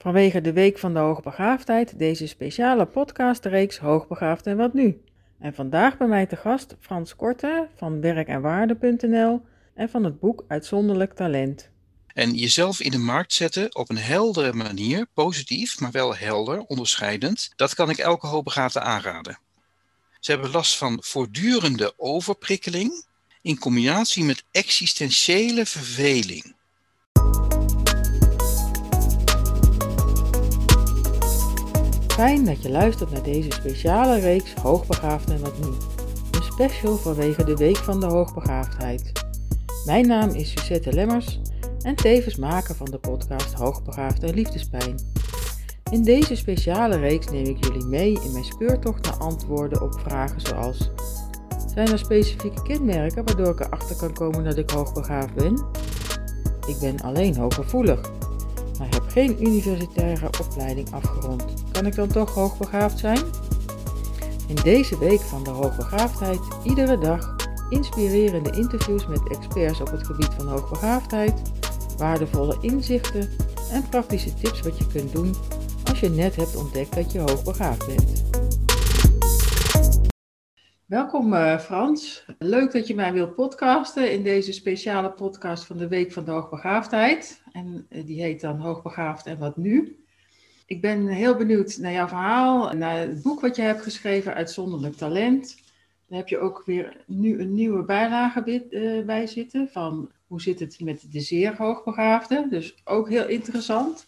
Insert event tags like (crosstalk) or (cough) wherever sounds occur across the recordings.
Vanwege de Week van de Hoogbegaafdheid deze speciale podcastreeks Hoogbegaafd en wat nu? En vandaag bij mij te gast Frans Korte van werkenwaarde.nl en van het boek Uitzonderlijk Talent. En jezelf in de markt zetten op een heldere manier, positief, maar wel helder, onderscheidend, dat kan ik elke hoogbegaafde aanraden. Ze hebben last van voortdurende overprikkeling in combinatie met existentiële verveling. Fijn dat je luistert naar deze speciale reeks Hoogbegaafd en wat nu. Een special vanwege de Week van de Hoogbegaafdheid. Mijn naam is Suzette Lemmers en tevens maker van de podcast Hoogbegaafd en Liefdespijn. In deze speciale reeks neem ik jullie mee in mijn speurtocht naar antwoorden op vragen zoals: Zijn er specifieke kenmerken waardoor ik erachter kan komen dat ik hoogbegaafd ben? Ik ben alleen hooggevoelig geen universitaire opleiding afgerond. Kan ik dan toch hoogbegaafd zijn? In deze week van de hoogbegaafdheid iedere dag inspirerende interviews met experts op het gebied van hoogbegaafdheid, waardevolle inzichten en praktische tips wat je kunt doen als je net hebt ontdekt dat je hoogbegaafd bent. Welkom uh, Frans. Leuk dat je mij wilt podcasten in deze speciale podcast van de Week van de Hoogbegaafdheid. En uh, die heet dan Hoogbegaafd en wat nu? Ik ben heel benieuwd naar jouw verhaal, naar het boek wat je hebt geschreven, Uitzonderlijk Talent. Daar heb je ook weer nu een nieuwe bijlage bij zitten van hoe zit het met de zeer hoogbegaafden. Dus ook heel interessant.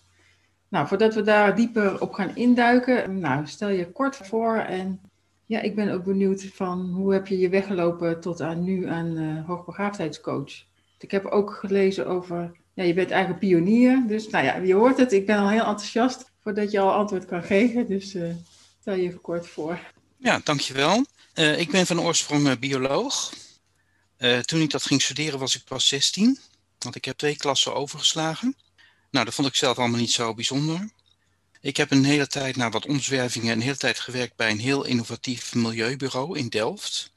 Nou, voordat we daar dieper op gaan induiken, nou, stel je kort voor en ja, ik ben ook benieuwd van hoe heb je je weggelopen tot aan nu aan uh, hoogbegaafdheidscoach. Ik heb ook gelezen over, ja, je bent eigenlijk pionier. Dus nou ja, je hoort het, ik ben al heel enthousiast voordat je al antwoord kan geven. Dus uh, stel je even kort voor. Ja, dankjewel. Uh, ik ben van oorsprong bioloog. toen ik dat ging studeren was ik pas 16, want ik heb twee klassen overgeslagen. Nou, dat vond ik zelf allemaal niet zo bijzonder. Ik heb een hele tijd na wat omzwervingen een hele tijd gewerkt bij een heel innovatief milieubureau in Delft.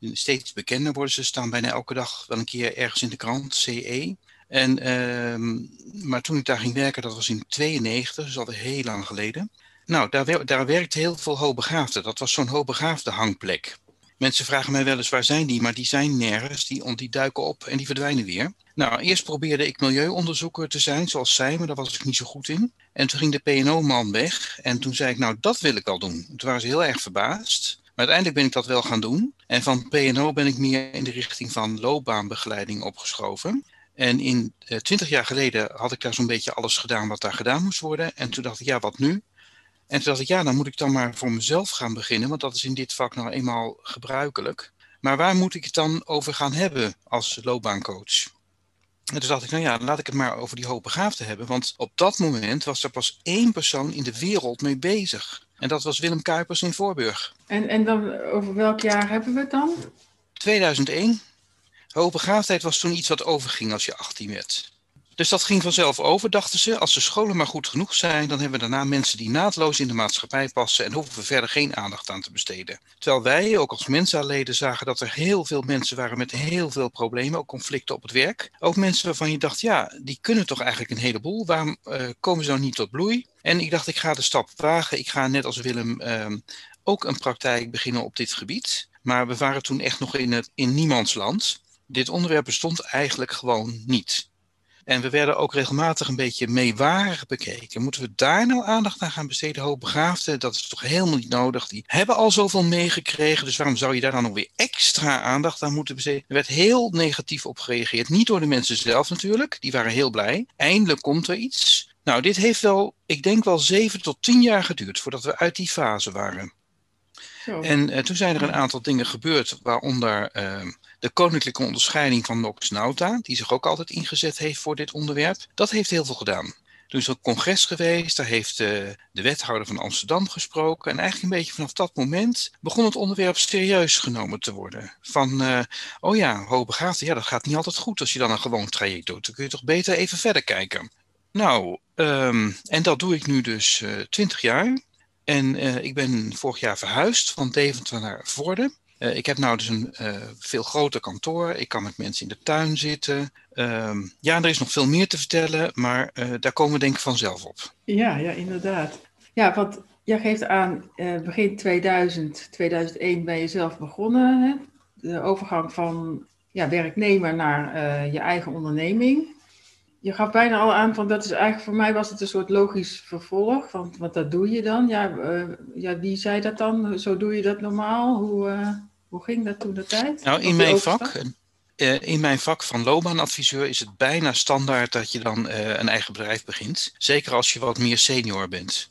Steeds bekender worden ze, staan bijna elke dag wel een keer ergens in de krant, CE. En, uh, maar toen ik daar ging werken, dat was in 92, dus alweer heel lang geleden. Nou, daar, daar werkte heel veel hoogbegaafden. Dat was zo'n hoogbegaafde hangplek. Mensen vragen mij wel eens waar zijn die, maar die zijn nergens. Die, die duiken op en die verdwijnen weer. Nou, eerst probeerde ik milieuonderzoeker te zijn, zoals zij, maar daar was ik niet zo goed in. En toen ging de PNO-man weg en toen zei ik, nou, dat wil ik wel doen. Toen waren ze heel erg verbaasd. Maar uiteindelijk ben ik dat wel gaan doen. En van PNO ben ik meer in de richting van loopbaanbegeleiding opgeschoven. En in eh, twintig jaar geleden had ik daar zo'n beetje alles gedaan wat daar gedaan moest worden. En toen dacht ik, ja, wat nu? En toen dacht ik, ja, dan moet ik dan maar voor mezelf gaan beginnen, want dat is in dit vak nou eenmaal gebruikelijk. Maar waar moet ik het dan over gaan hebben als loopbaancoach? En toen dacht ik, nou ja, laat ik het maar over die hoogbegaafden hebben. Want op dat moment was er pas één persoon in de wereld mee bezig. En dat was Willem Kuipers in Voorburg. En, en dan, over welk jaar hebben we het dan? 2001. Hoogbegaafdheid was toen iets wat overging als je 18 werd. Dus dat ging vanzelf over, dachten ze. Als de scholen maar goed genoeg zijn, dan hebben we daarna mensen die naadloos in de maatschappij passen en hoeven we verder geen aandacht aan te besteden. Terwijl wij, ook als Mensa-leden, zagen dat er heel veel mensen waren met heel veel problemen, ook conflicten op het werk. Ook mensen waarvan je dacht, ja, die kunnen toch eigenlijk een heleboel. Waarom uh, komen ze nou niet tot bloei? En ik dacht, ik ga de stap wagen. Ik ga net als Willem uh, ook een praktijk beginnen op dit gebied. Maar we waren toen echt nog in, het, in niemands land. Dit onderwerp bestond eigenlijk gewoon niet. En we werden ook regelmatig een beetje meewarig bekeken. Moeten we daar nou aandacht aan gaan besteden? Hoogbegaafden, dat is toch helemaal niet nodig. Die hebben al zoveel meegekregen, dus waarom zou je daar dan nog weer extra aandacht aan moeten besteden? Er werd heel negatief op gereageerd. Niet door de mensen zelf natuurlijk, die waren heel blij. Eindelijk komt er iets. Nou, dit heeft wel, ik denk wel zeven tot tien jaar geduurd voordat we uit die fase waren. En uh, toen zijn er een aantal dingen gebeurd, waaronder uh, de koninklijke onderscheiding van Nox Nauta, die zich ook altijd ingezet heeft voor dit onderwerp. Dat heeft heel veel gedaan. Toen is er een congres geweest, daar heeft uh, de wethouder van Amsterdam gesproken. En eigenlijk een beetje vanaf dat moment begon het onderwerp serieus genomen te worden. Van, uh, oh ja, hoogbegaafde, ja, dat gaat niet altijd goed als je dan een gewoon traject doet. Dan kun je toch beter even verder kijken. Nou, um, en dat doe ik nu dus twintig jaar. En uh, ik ben vorig jaar verhuisd van Deventer naar Vorden. Ik heb nou dus een veel groter kantoor. Ik kan met mensen in de tuin zitten. Ehm, ja, er is nog veel meer te vertellen, maar daar komen we denk ik vanzelf op. Ja, ja, inderdaad. Ja, want jij geeft aan, begin 2000, 2001 ben je zelf begonnen. Hè? De overgang van ja, werknemer naar je eigen onderneming je gaf bijna al aan van dat is eigenlijk voor mij was het een soort logisch vervolg. Want, want dat doe je dan. Ja, uh, ja, wie zei dat dan? Zo doe je dat normaal? Hoe, uh, hoe ging dat toen de tijd? Nou, in mijn vak. Uh, in mijn vak van loopbaanadviseur is het bijna standaard dat je dan een eigen bedrijf begint. Zeker als je wat meer senior bent.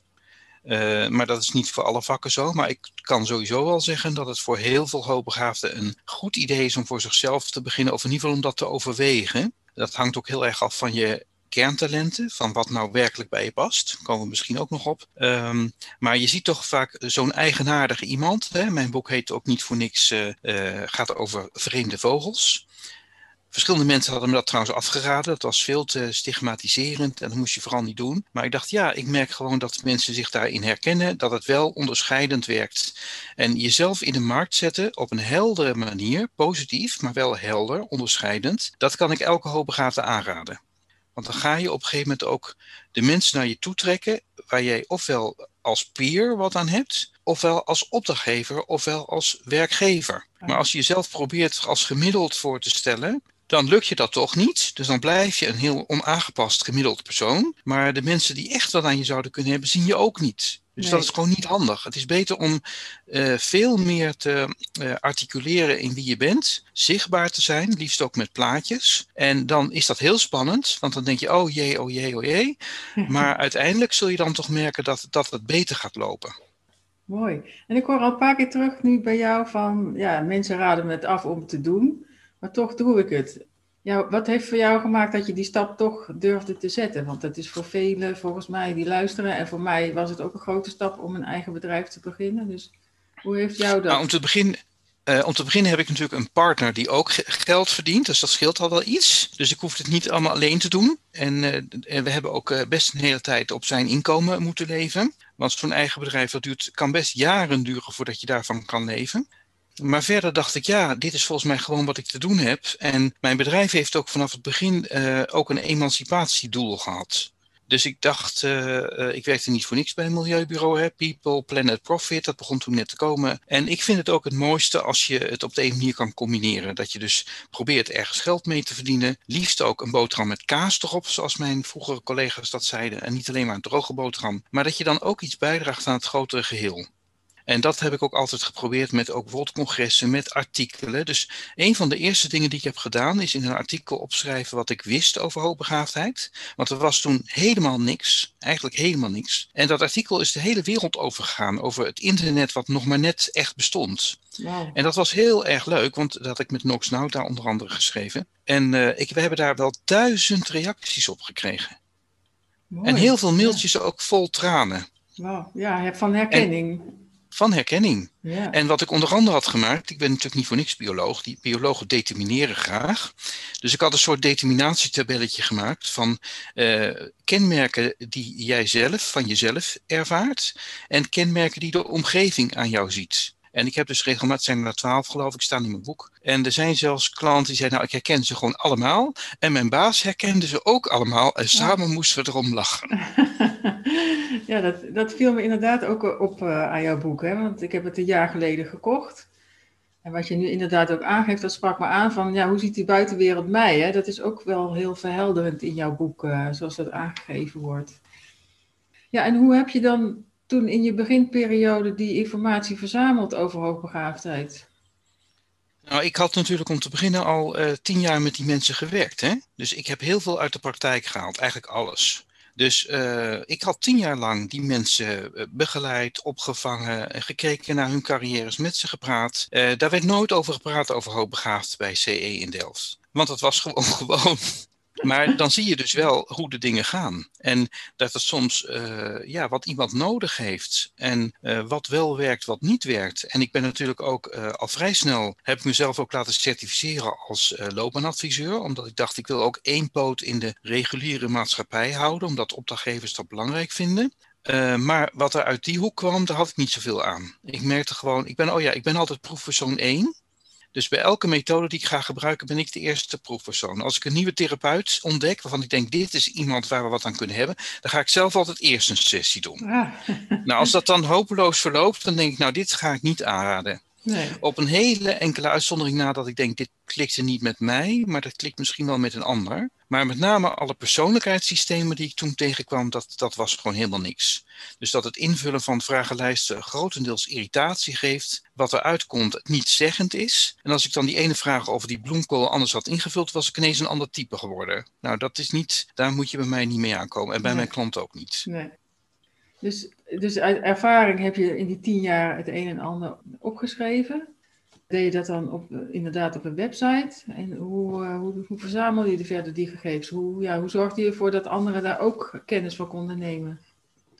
maar dat is niet voor alle vakken zo. Maar ik kan sowieso wel zeggen dat het voor heel veel hoogbegaafden een goed idee is om voor zichzelf te beginnen, of in ieder geval om dat te overwegen. Dat hangt ook heel erg af van je kerntalenten, van wat nou werkelijk bij je past. Daar komen we misschien ook nog op. Um, maar je ziet toch vaak zo'n eigenaardige iemand. Hè? Mijn boek heet ook niet voor niks, uh, uh, gaat over vreemde vogels. Verschillende mensen hadden me dat trouwens afgeraden. Dat was veel te stigmatiserend en dat moest je vooral niet doen. Maar ik dacht, ja, ik merk gewoon dat mensen zich daarin herkennen, dat het wel onderscheidend werkt. En jezelf in de markt zetten op een heldere manier, positief, maar wel helder, onderscheidend, dat kan ik elke hoogbegaafde aanraden. Want dan ga je op een gegeven moment ook de mensen naar je toe trekken waar jij ofwel als peer wat aan hebt, ofwel als opdrachtgever, ofwel als werkgever. Maar als je jezelf probeert als gemiddeld voor te stellen, dan lukt je dat toch niet. Dus dan blijf je een heel onaangepast gemiddeld persoon. Maar de mensen die echt wat aan je zouden kunnen hebben, zien je ook niet. Dus dat is gewoon niet handig. Het is beter om uh, veel meer te uh, articuleren in wie je bent, zichtbaar te zijn, liefst ook met plaatjes. En dan is dat heel spannend, want dan denk je, oh jee, oh jee, oh jee. (laughs) Maar uiteindelijk zul je dan toch merken dat, dat het beter gaat lopen. Mooi. En ik hoor al een paar keer terug nu bij jou van, ja, mensen raden me het af om te doen maar toch doe ik het. Ja, wat heeft voor jou gemaakt dat je die stap toch durfde te zetten? Want dat is voor velen volgens mij die luisteren. En voor mij was het ook een grote stap om een eigen bedrijf te beginnen. Dus hoe heeft jou dat? Nou, om, te beginnen, uh, om te beginnen heb ik natuurlijk een partner die ook geld verdient. Dus dat scheelt al wel iets. Dus ik hoef het niet allemaal alleen te doen. En, en we hebben ook uh, best een hele tijd op zijn inkomen moeten leven. Want zo'n eigen bedrijf dat duurt, kan best jaren duren voordat je daarvan kan leven. Maar verder dacht ik, ja, dit is volgens mij gewoon wat ik te doen heb. En mijn bedrijf heeft ook vanaf het begin uh, ook een emancipatiedoel gehad. Dus ik dacht, uh, uh, ik werkte niet voor niks bij een milieubureau, hè? People, Planet, Profit, dat begon toen net te komen. En ik vind het ook het mooiste als je het op de een manier kan combineren. Dat je dus probeert ergens geld mee te verdienen. Liefst ook een boterham met kaas erop, zoals mijn vroegere collega's dat zeiden. En niet alleen maar een droge boterham. Maar dat je dan ook iets bijdraagt aan het grotere geheel. En dat heb ik ook altijd geprobeerd met ook bijvoorbeeld congressen, met artikelen. Dus een van de eerste dingen die ik heb gedaan is in een artikel opschrijven wat ik wist over hoogbegaafdheid. Want er was toen helemaal niks, eigenlijk helemaal niks. En dat artikel is de hele wereld overgegaan, over het internet wat nog maar net echt bestond. Wow. En dat was heel erg leuk, want dat had ik met Nox Nauta onder andere geschreven. En uh, ik, we hebben daar wel duizend reacties op gekregen. Mooi. En heel veel mailtjes ja. ook vol tranen. Wow. Ja, van herkenning. En, van herkenning. Ja. En wat ik onder andere had gemaakt, ik ben natuurlijk niet voor niks bioloog, die biologen determineren graag. Dus ik had een soort determinatietabelletje gemaakt van uh, kenmerken die jij zelf van jezelf ervaart en kenmerken die de omgeving aan jou ziet. En ik heb dus regelmatig, zijn er twaalf geloof ik, staan in mijn boek. En er zijn zelfs klanten die zeiden, nou ik herken ze gewoon allemaal. En mijn baas herkende ze ook allemaal en samen ja. moesten we erom lachen. (laughs) (laughs) ja, dat, dat viel me inderdaad ook op uh, aan jouw boek, hè? want ik heb het een jaar geleden gekocht. En wat je nu inderdaad ook aangeeft, dat sprak me aan van, ja, hoe ziet die buitenwereld mij? Hè? Dat is ook wel heel verhelderend in jouw boek, uh, zoals dat aangegeven wordt. Ja, en hoe heb je dan toen in je beginperiode die informatie verzameld over hoogbegaafdheid? Nou, ik had natuurlijk om te beginnen al uh, tien jaar met die mensen gewerkt. Hè? Dus ik heb heel veel uit de praktijk gehaald, eigenlijk alles. Dus uh, ik had tien jaar lang die mensen uh, begeleid, opgevangen, en gekeken naar hun carrières, met ze gepraat. Uh, daar werd nooit over gepraat over hoogbegaafd bij CE in Delft. Want het was gewoon (laughs) gewoon. Maar dan zie je dus wel hoe de dingen gaan. En dat het soms uh, ja, wat iemand nodig heeft. En uh, wat wel werkt, wat niet werkt. En ik ben natuurlijk ook uh, al vrij snel, heb ik mezelf ook laten certificeren als loopbaanadviseur. Omdat ik dacht, ik wil ook één poot in de reguliere maatschappij houden. Omdat opdrachtgevers dat belangrijk vinden. Maar wat er uit die hoek kwam, daar had ik niet zoveel aan. Ik merkte gewoon, ik ben, oh ja, ik ben altijd proefpersoon 1. Dus bij elke methode die ik ga gebruiken, ben ik de eerste proefpersoon. Als ik een nieuwe therapeut ontdek, waarvan ik denk, dit is iemand waar we wat aan kunnen hebben, dan ga ik zelf altijd eerst een sessie doen. Ah. (laughs) nou, als dat dan hopeloos verloopt, dan denk ik, nou, dit ga ik niet aanraden. Nee. Op een hele enkele uitzondering na dat ik denk, dit klikte niet met mij, maar dat klikt misschien wel met een ander. Maar met name alle persoonlijkheidssystemen die ik toen tegenkwam, dat, dat was gewoon helemaal niks. Dus dat het invullen van vragenlijsten grotendeels irritatie geeft, wat eruit komt niet zeggend is. En als ik dan die ene vraag over die bloemkool anders had ingevuld, was ik ineens een ander type geworden. Nou, dat is niet, daar moet je bij mij niet mee aankomen en bij mijn klant ook niet. Nee. Dus, dus uit ervaring heb je in die tien jaar het een en ander opgeschreven. Deed je dat dan op, inderdaad op een website? En hoe, uh, hoe, hoe verzamel je verder die gegevens? Hoe, ja, hoe zorgde je ervoor dat anderen daar ook kennis van konden nemen?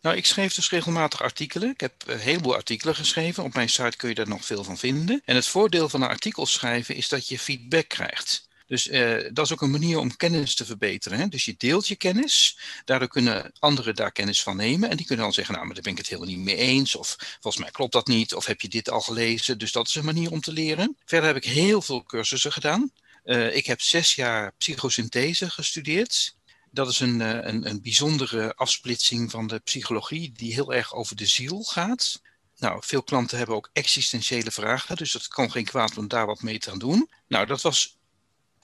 Nou, ik schreef dus regelmatig artikelen. Ik heb een heleboel artikelen geschreven. Op mijn site kun je daar nog veel van vinden. En het voordeel van een artikel schrijven is dat je feedback krijgt. Dus uh, dat is ook een manier om kennis te verbeteren. Hè? Dus je deelt je kennis, daardoor kunnen anderen daar kennis van nemen. En die kunnen dan zeggen, nou, maar daar ben ik het helemaal niet mee eens. Of volgens mij klopt dat niet. Of heb je dit al gelezen? Dus dat is een manier om te leren. Verder heb ik heel veel cursussen gedaan. Uh, ik heb zes jaar psychosynthese gestudeerd. Dat is een, uh, een, een bijzondere afsplitsing van de psychologie die heel erg over de ziel gaat. Nou, veel klanten hebben ook existentiële vragen, dus het kan geen kwaad om daar wat mee te gaan doen. Nou, dat was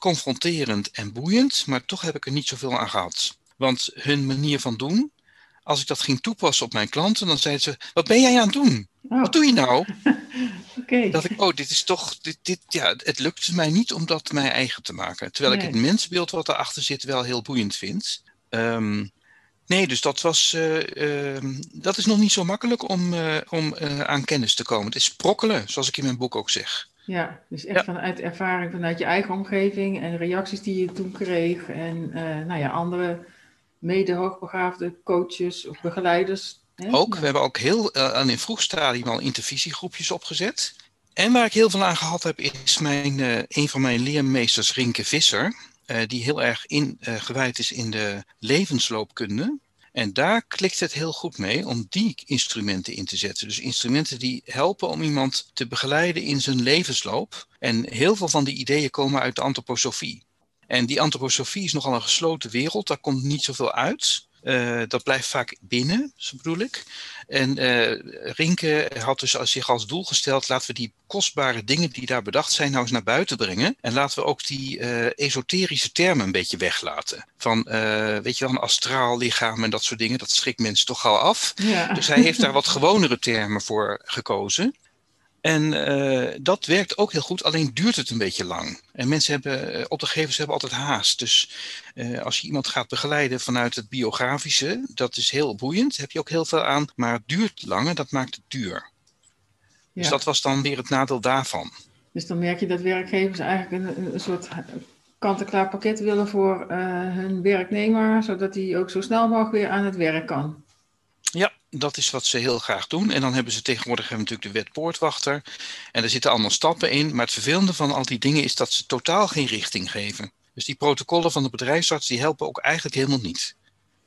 confronterend en boeiend, maar toch heb ik er niet zoveel aan gehad. Want hun manier van doen, als ik dat ging toepassen op mijn klanten, dan zeiden ze: Wat ben jij aan het doen? Oh. Wat doe je nou? (laughs) okay. Dat ik, oh, dit is toch, dit, dit, ja, het lukt mij niet om dat mijn eigen te maken. Terwijl ik het mensbeeld wat erachter zit wel heel boeiend vind. Um, nee, dus dat was, uh, uh, dat is nog niet zo makkelijk om, uh, om aan kennis te komen. Het is sprokkelen, zoals ik in mijn boek ook zeg. Ja, dus echt vanuit ervaring vanuit je eigen omgeving en reacties die je toen kreeg. En uh, nou ja, andere mede-hoogbegaafde coaches of begeleiders. Hè? Ook, we hebben ook heel uh, in vroeg stadium al intervisiegroepjes opgezet. En waar ik heel veel aan gehad heb, is mijn, uh, een van mijn leermeesters, Rinke Visser. die heel erg in, gewijd is in de levensloopkunde. En daar klikt het heel goed mee om die instrumenten in te zetten. Dus instrumenten die helpen om iemand te begeleiden in zijn levensloop. En heel veel van die ideeën komen uit de antroposofie. En die antroposofie is nogal een gesloten wereld, daar komt niet zoveel uit. Uh, dat blijft vaak binnen, zo bedoel ik. En uh, Rinke had dus zich als doel gesteld: laten we die kostbare dingen die daar bedacht zijn, nou eens naar buiten brengen. En laten we ook die uh, esoterische termen een beetje weglaten. Van, weet je wel, een astraal lichaam en dat soort dingen, dat schrikt mensen toch al af. Ja. Dus hij heeft daar wat gewonere termen voor gekozen. En uh, dat werkt ook heel goed, alleen duurt het een beetje lang. En mensen hebben, uh, opdrachtgevers hebben altijd haast. Dus uh, als je iemand gaat begeleiden vanuit het biografische, dat is heel boeiend, heb je ook heel veel aan. Maar het duurt langer, dat maakt het duur. Dus ja. Dus dat was dan weer het nadeel daarvan. Dus dan merk je dat werkgevers eigenlijk een, een soort kant-en-klaar pakket willen voor hun werknemer, zodat hij ook zo snel mogelijk weer aan het werk kan. Ja, dat is wat ze heel graag doen. En dan hebben ze tegenwoordig hebben natuurlijk de wet poortwachter. En er zitten allemaal stappen in. Maar het vervelende van al die dingen is dat ze totaal geen richting geven. Dus die protocollen van de bedrijfsarts die helpen ook eigenlijk helemaal niet.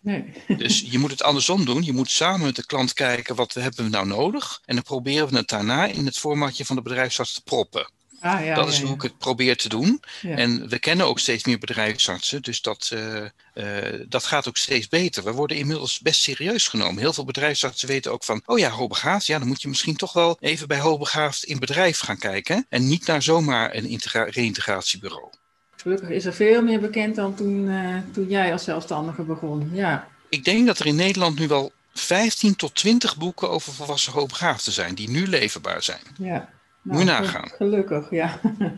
Nee. Dus je moet het andersom doen. Je moet samen met de klant kijken wat hebben we nou nodig. En dan proberen we het daarna in het formatje van de bedrijfsarts te proppen. Ah, ja, dat is hoe ik het probeer te doen. En we kennen ook steeds meer bedrijfsartsen, dus dat, uh, uh, dat gaat ook steeds beter. We worden inmiddels best serieus genomen. Heel veel bedrijfsartsen weten ook van, oh ja, hoogbegaafd, ja, dan moet je misschien toch wel even bij hoogbegaafd in bedrijf gaan kijken. En niet naar zomaar een reïntegratiebureau. Gelukkig is er veel meer bekend dan toen, uh, toen jij als zelfstandige begon. Ja. Ik denk dat er in Nederland nu wel 15 tot 20 boeken over volwassen hoogbegaafden zijn, die nu leverbaar zijn. Ja. Moet je nou, nagaan. Gelukkig, ja. (laughs)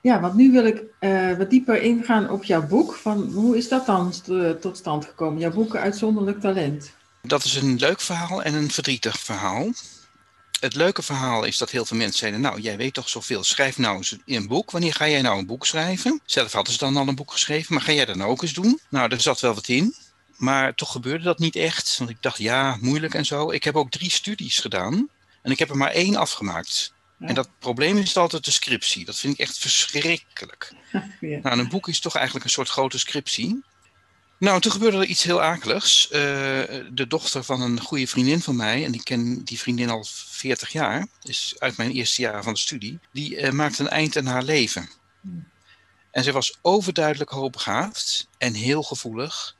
Ja, want nu wil ik uh, wat dieper ingaan op jouw boek. Van, hoe is dat dan tot stand gekomen? Jouw boek Uitzonderlijk Talent. Dat is een leuk verhaal en een verdrietig verhaal. Het leuke verhaal is dat heel veel mensen zeiden: Nou, jij weet toch zoveel, schrijf nou eens een boek. Wanneer ga jij nou een boek schrijven? Zelf hadden ze dan al een boek geschreven, maar ga jij dan ook eens doen? Nou, er zat wel wat in. Maar toch gebeurde dat niet echt. Want ik dacht, ja, moeilijk en zo. Ik heb ook drie studies gedaan. En ik heb er maar één afgemaakt. En dat probleem is altijd de scriptie. Dat vind ik echt verschrikkelijk. (laughs) Ja. Nou, een boek is toch eigenlijk een soort grote scriptie. Nou, toen gebeurde er iets heel akeligs. Uh, de dochter van een goede vriendin van mij, en die ken die vriendin al 40 jaar, is uit mijn eerste jaar van de studie, die uh, maakte een eind aan haar leven. En ze was overduidelijk hoogbegaafd en heel gevoelig.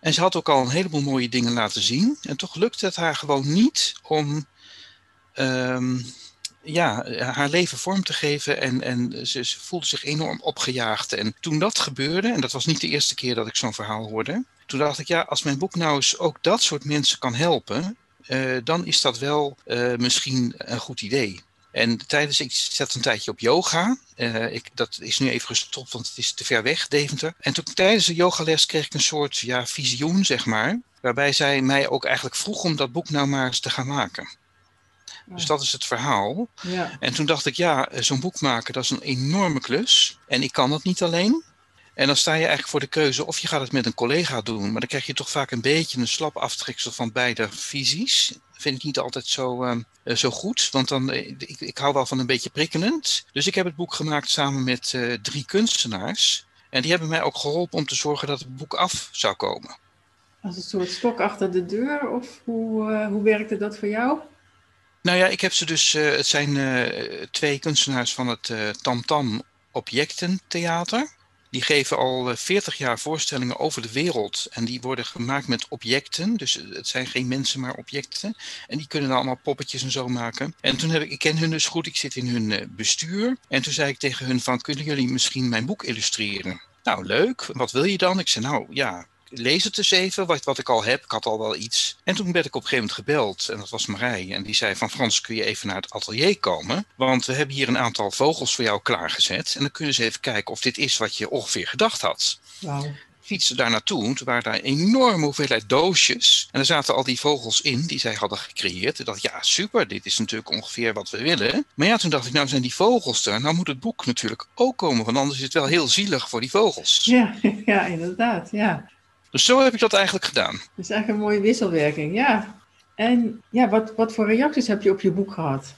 En ze had ook al een heleboel mooie dingen laten zien. En toch lukte het haar gewoon niet om um, ja, haar leven vorm te geven. En, en ze, voelde zich enorm opgejaagd. En toen dat gebeurde, en dat was niet de eerste keer dat ik zo'n verhaal hoorde. Toen dacht ik, ja, als mijn boek nou eens ook dat soort mensen kan helpen. Uh, dan is dat wel uh, misschien een goed idee. En tijdens, ik zat een tijdje op yoga. Ik, dat is nu even gestopt, want het is te ver weg, Deventer. En toen tijdens de yogales kreeg ik een soort ja, visioen, zeg maar. Waarbij zij mij ook eigenlijk vroeg om dat boek nou maar eens te gaan maken. Dus dat is het verhaal. Ja. En toen dacht ik, ja, zo'n boek maken, dat is een enorme klus. En ik kan dat niet alleen. En dan sta je eigenlijk voor de keuze of je gaat het met een collega doen, maar dan krijg je toch vaak een beetje een slap aftreksel van beide visies. Vind ik niet altijd zo, uh, zo goed, want dan, eh, ik, ik hou wel van een beetje prikkelend. Dus ik heb het boek gemaakt samen met uh, drie kunstenaars. En die hebben mij ook geholpen om te zorgen dat het boek af zou komen. Als een soort stok achter de deur, of hoe, uh, hoe werkte dat voor jou? Nou ja, ik heb ze dus, uh, het zijn uh, twee kunstenaars van het uh, Tam Tam Objectentheater. Die geven al 40 jaar voorstellingen over de wereld. En die worden gemaakt met objecten. Dus het zijn geen mensen, maar objecten. En die kunnen dan allemaal poppetjes en zo maken. En toen heb ik, ik ken hun dus goed, ik zit in hun bestuur. En toen zei ik tegen hun van, kunnen jullie misschien mijn boek illustreren? Nou, leuk. Wat wil je dan? Ik zei, nou ja, lees het eens even, wat, wat ik al heb. Ik had al wel iets. En toen werd ik op een gegeven moment gebeld. En dat was Marij. En die zei van Frans, kun je even naar het atelier komen? Want we hebben hier een aantal vogels voor jou klaargezet. En dan kunnen ze even kijken of dit is wat je ongeveer gedacht had. Wow fietsen daar naartoe. Toen waren daar een enorme hoeveelheid doosjes. En er zaten al die vogels in die zij hadden gecreëerd. Ik dacht, ja, super, dit is natuurlijk ongeveer wat we willen. Maar ja, toen dacht ik, nou zijn die vogels er. Nou moet het boek natuurlijk ook komen, want anders is het wel heel zielig voor die vogels. Ja, (laughs) ja inderdaad, ja. Dus zo heb ik dat eigenlijk gedaan. Dat is eigenlijk een mooie wisselwerking, ja. En ja, wat, wat voor reacties heb je op je boek gehad?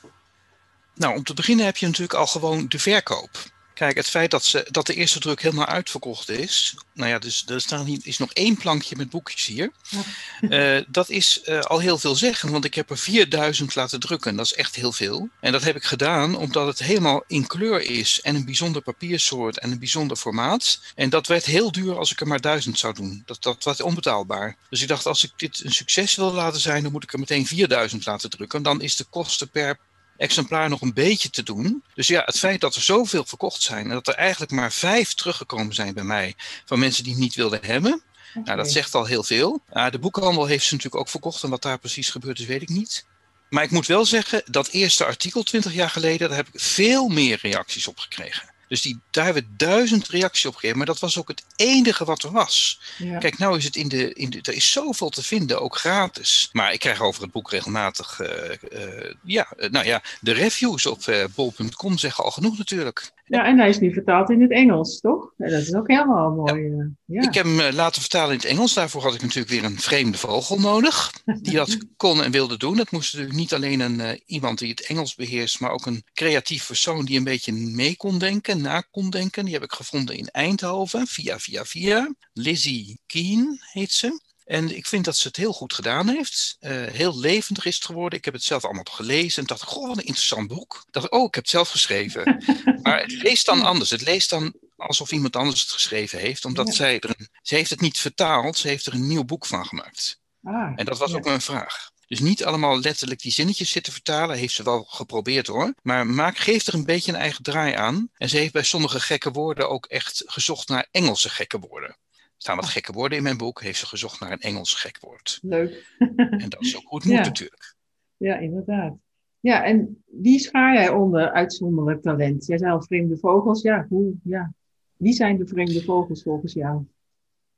Nou, om te beginnen heb je natuurlijk al gewoon de verkoop. Kijk, het feit dat, ze, dat de eerste druk helemaal uitverkocht is. Nou ja, dus er staat hier, is nog één plankje met boekjes hier. Ja. Uh, dat is uh, al heel veel zeggen, want ik heb er 4000 laten drukken. Dat is echt heel veel. En dat heb ik gedaan omdat het helemaal in kleur is. En een bijzonder papiersoort en een bijzonder formaat. En dat werd heel duur als ik er maar 1000 zou doen. Dat, dat was onbetaalbaar. Dus ik dacht, als ik dit een succes wil laten zijn, dan moet ik er meteen 4000 laten drukken. Dan is de kosten per exemplaar nog een beetje te doen. Dus ja, het feit dat er zoveel verkocht zijn en dat er eigenlijk maar vijf teruggekomen zijn bij mij van mensen die het niet wilden hebben. Okay. Nou, dat zegt al heel veel. Uh, de boekhandel heeft ze natuurlijk ook verkocht en wat daar precies gebeurd is, weet ik niet. Maar ik moet wel zeggen, dat eerste artikel 20 jaar geleden, daar heb ik veel meer reacties op gekregen. Dus die, daar hebben we duizend reacties op gegeven. Maar dat was ook het enige wat er was. Ja. Kijk, nou is het in de, in de. Er is zoveel te vinden, ook gratis. Maar ik krijg over het boek regelmatig. Uh, uh, ja, nou ja, de reviews op bol.com zeggen al genoeg natuurlijk. Ja, en hij is nu vertaald in het Engels, toch? Dat is ook helemaal mooi. Ja. Ja. Ik heb hem laten vertalen in het Engels. Daarvoor had ik natuurlijk weer een vreemde vogel nodig. Die dat (laughs) kon en wilde doen. Het moest natuurlijk niet alleen een, uh, iemand die het Engels beheerst, maar ook een creatief persoon die een beetje mee kon denken, na kon denken. Die heb ik gevonden in Eindhoven, via, via, via. Lizzie Keen heet ze. En ik vind dat ze het heel goed gedaan heeft. Uh, heel levendig is het geworden. Ik heb het zelf allemaal gelezen en dacht, goh, wat een interessant boek. Dacht, oh, ik heb het zelf geschreven. (laughs) maar het leest dan anders. Het leest dan alsof iemand anders het geschreven heeft. Omdat ja. zij er een, ze heeft het niet vertaald, ze heeft er een nieuw boek van gemaakt. Ah, en dat was ja. ook mijn vraag. Dus niet allemaal letterlijk die zinnetjes zitten vertalen. Heeft ze wel geprobeerd hoor. Maar maak, geef er een beetje een eigen draai aan. En ze heeft bij sommige gekke woorden ook echt gezocht naar Engelse gekke woorden staan wat gekke woorden in mijn boek. Heeft ze gezocht naar een Engels gek woord. Leuk. en dat is ook goed (laughs) moet ja. natuurlijk. Ja, inderdaad. Ja, en wie schaar jij onder uitzonderlijk talent? Jij zei al vreemde vogels. Ja, hoe, ja. Wie zijn de vreemde vogels volgens jou?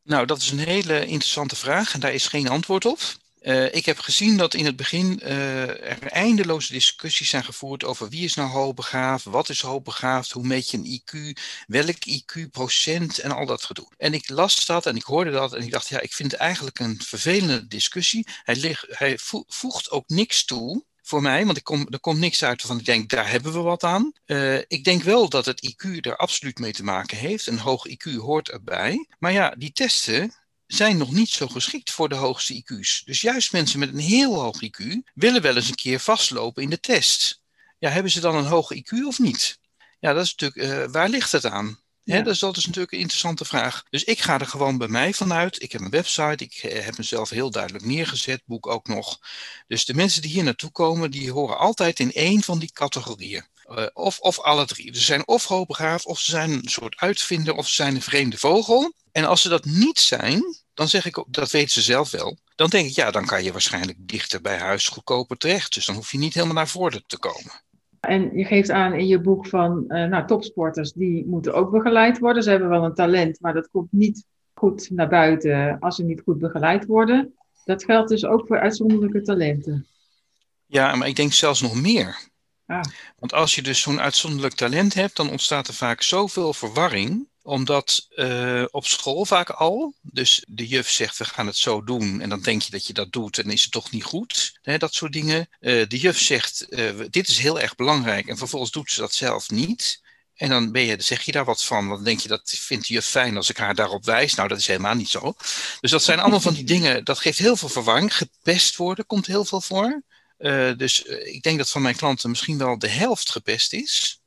Nou, dat is een hele interessante vraag en daar is geen antwoord op. Uh, ik heb gezien dat in het begin uh, er eindeloze discussies zijn gevoerd over wie is nou hoogbegaafd, wat is hoogbegaafd, hoe meet je een IQ, welk IQ procent en al dat gedoe. En ik las dat en ik hoorde dat en ik dacht, ja, ik vind het eigenlijk een vervelende discussie. Hij, hij voegt ook niks toe voor mij, want er komt niks uit waarvan ik denk, daar hebben we wat aan. Uh, ik denk wel dat het IQ er absoluut mee te maken heeft. Een hoog IQ hoort erbij. Maar ja, die testen, zijn nog niet zo geschikt voor de hoogste IQ's. Dus juist mensen met een heel hoog IQ willen wel eens een keer vastlopen in de test. Ja, hebben ze dan een hoog IQ of niet? Ja, dat is natuurlijk, uh, waar ligt het aan? Ja. dus dat is natuurlijk een interessante vraag. Dus ik ga er gewoon bij mij vanuit. Ik heb een website, ik eh, heb mezelf heel duidelijk neergezet, boek ook nog. Dus de mensen die hier naartoe komen, die horen altijd in één van die categorieën. Uh, of, of alle drie. Ze zijn of hoogbegaafd, of ze zijn een soort uitvinder, of ze zijn een vreemde vogel. En als ze dat niet zijn, dan zeg ik dat weten ze zelf wel. Dan denk ik, ja, dan kan je waarschijnlijk dichter bij huis goedkoper terecht. Dus dan hoef je niet helemaal naar voren te komen. En je geeft aan in je boek van, uh, nou, topsporters, die moeten ook begeleid worden. Ze hebben wel een talent, maar dat komt niet goed naar buiten als ze niet goed begeleid worden. Dat geldt dus ook voor uitzonderlijke talenten. Ja, maar ik denk zelfs nog meer. Ah. Want als je dus zo'n uitzonderlijk talent hebt, dan ontstaat er vaak zoveel verwarring omdat uh, op school vaak al, dus de juf zegt we gaan het zo doen en dan denk je dat je dat doet en is het toch niet goed. Hè, dat soort dingen. Uh, de juf zegt uh, dit is heel erg belangrijk en vervolgens doet ze dat zelf niet. En dan ben je, zeg je daar wat van. Dan denk je dat vindt de juf fijn als ik haar daarop wijs. Nou, dat is helemaal niet zo. Dus dat zijn allemaal van die dingen. Dat geeft heel veel verwarring. Gepest worden komt heel veel voor. dus ik denk dat van mijn klanten misschien wel de helft gepest is.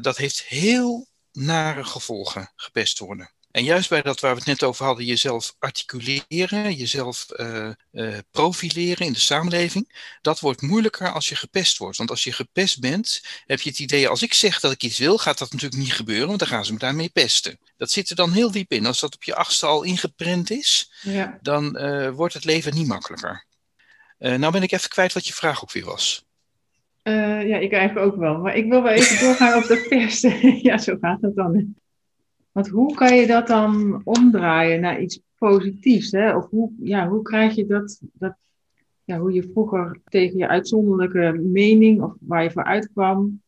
dat heeft heel nare gevolgen gepest worden. En juist bij dat waar we het net over hadden, jezelf articuleren, jezelf uh, uh, profileren in de samenleving, dat wordt moeilijker als je gepest wordt. Want als je gepest bent, heb je het idee, als ik zeg dat ik iets wil, gaat dat natuurlijk niet gebeuren, want dan gaan ze me daarmee pesten. Dat zit er dan heel diep in. Als dat op je achtste al ingeprent is, ja. dan uh, wordt het leven niet makkelijker. nou ben ik even kwijt wat je vraag ook weer was. Uh, ja, ik eigenlijk ook wel. Maar ik wil wel even doorgaan op de (laughs) verse. (laughs) ja, zo gaat het dan. Want hoe kan je dat dan omdraaien naar iets positiefs? Hè? Of hoe, ja, hoe krijg je dat, dat ja, hoe je vroeger tegen je uitzonderlijke mening of waar je voor uitkwam,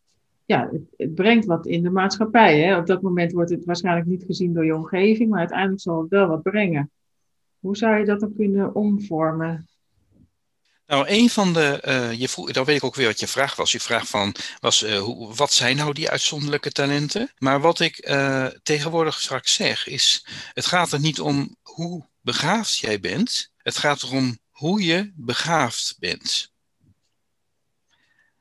ja, het, het, brengt wat in de maatschappij. Hè? Op dat moment wordt het waarschijnlijk niet gezien door je omgeving, maar uiteindelijk zal het wel wat brengen. Hoe zou je dat dan kunnen omvormen? Nou, een van de, uh, je vroeg, dan weet ik ook weer wat je vraag was. Je vraag van, was, uh, hoe, wat zijn nou die uitzonderlijke talenten? Maar wat ik uh, tegenwoordig straks zeg, is, het gaat er niet om hoe begaafd jij bent. Het gaat erom hoe je begaafd bent.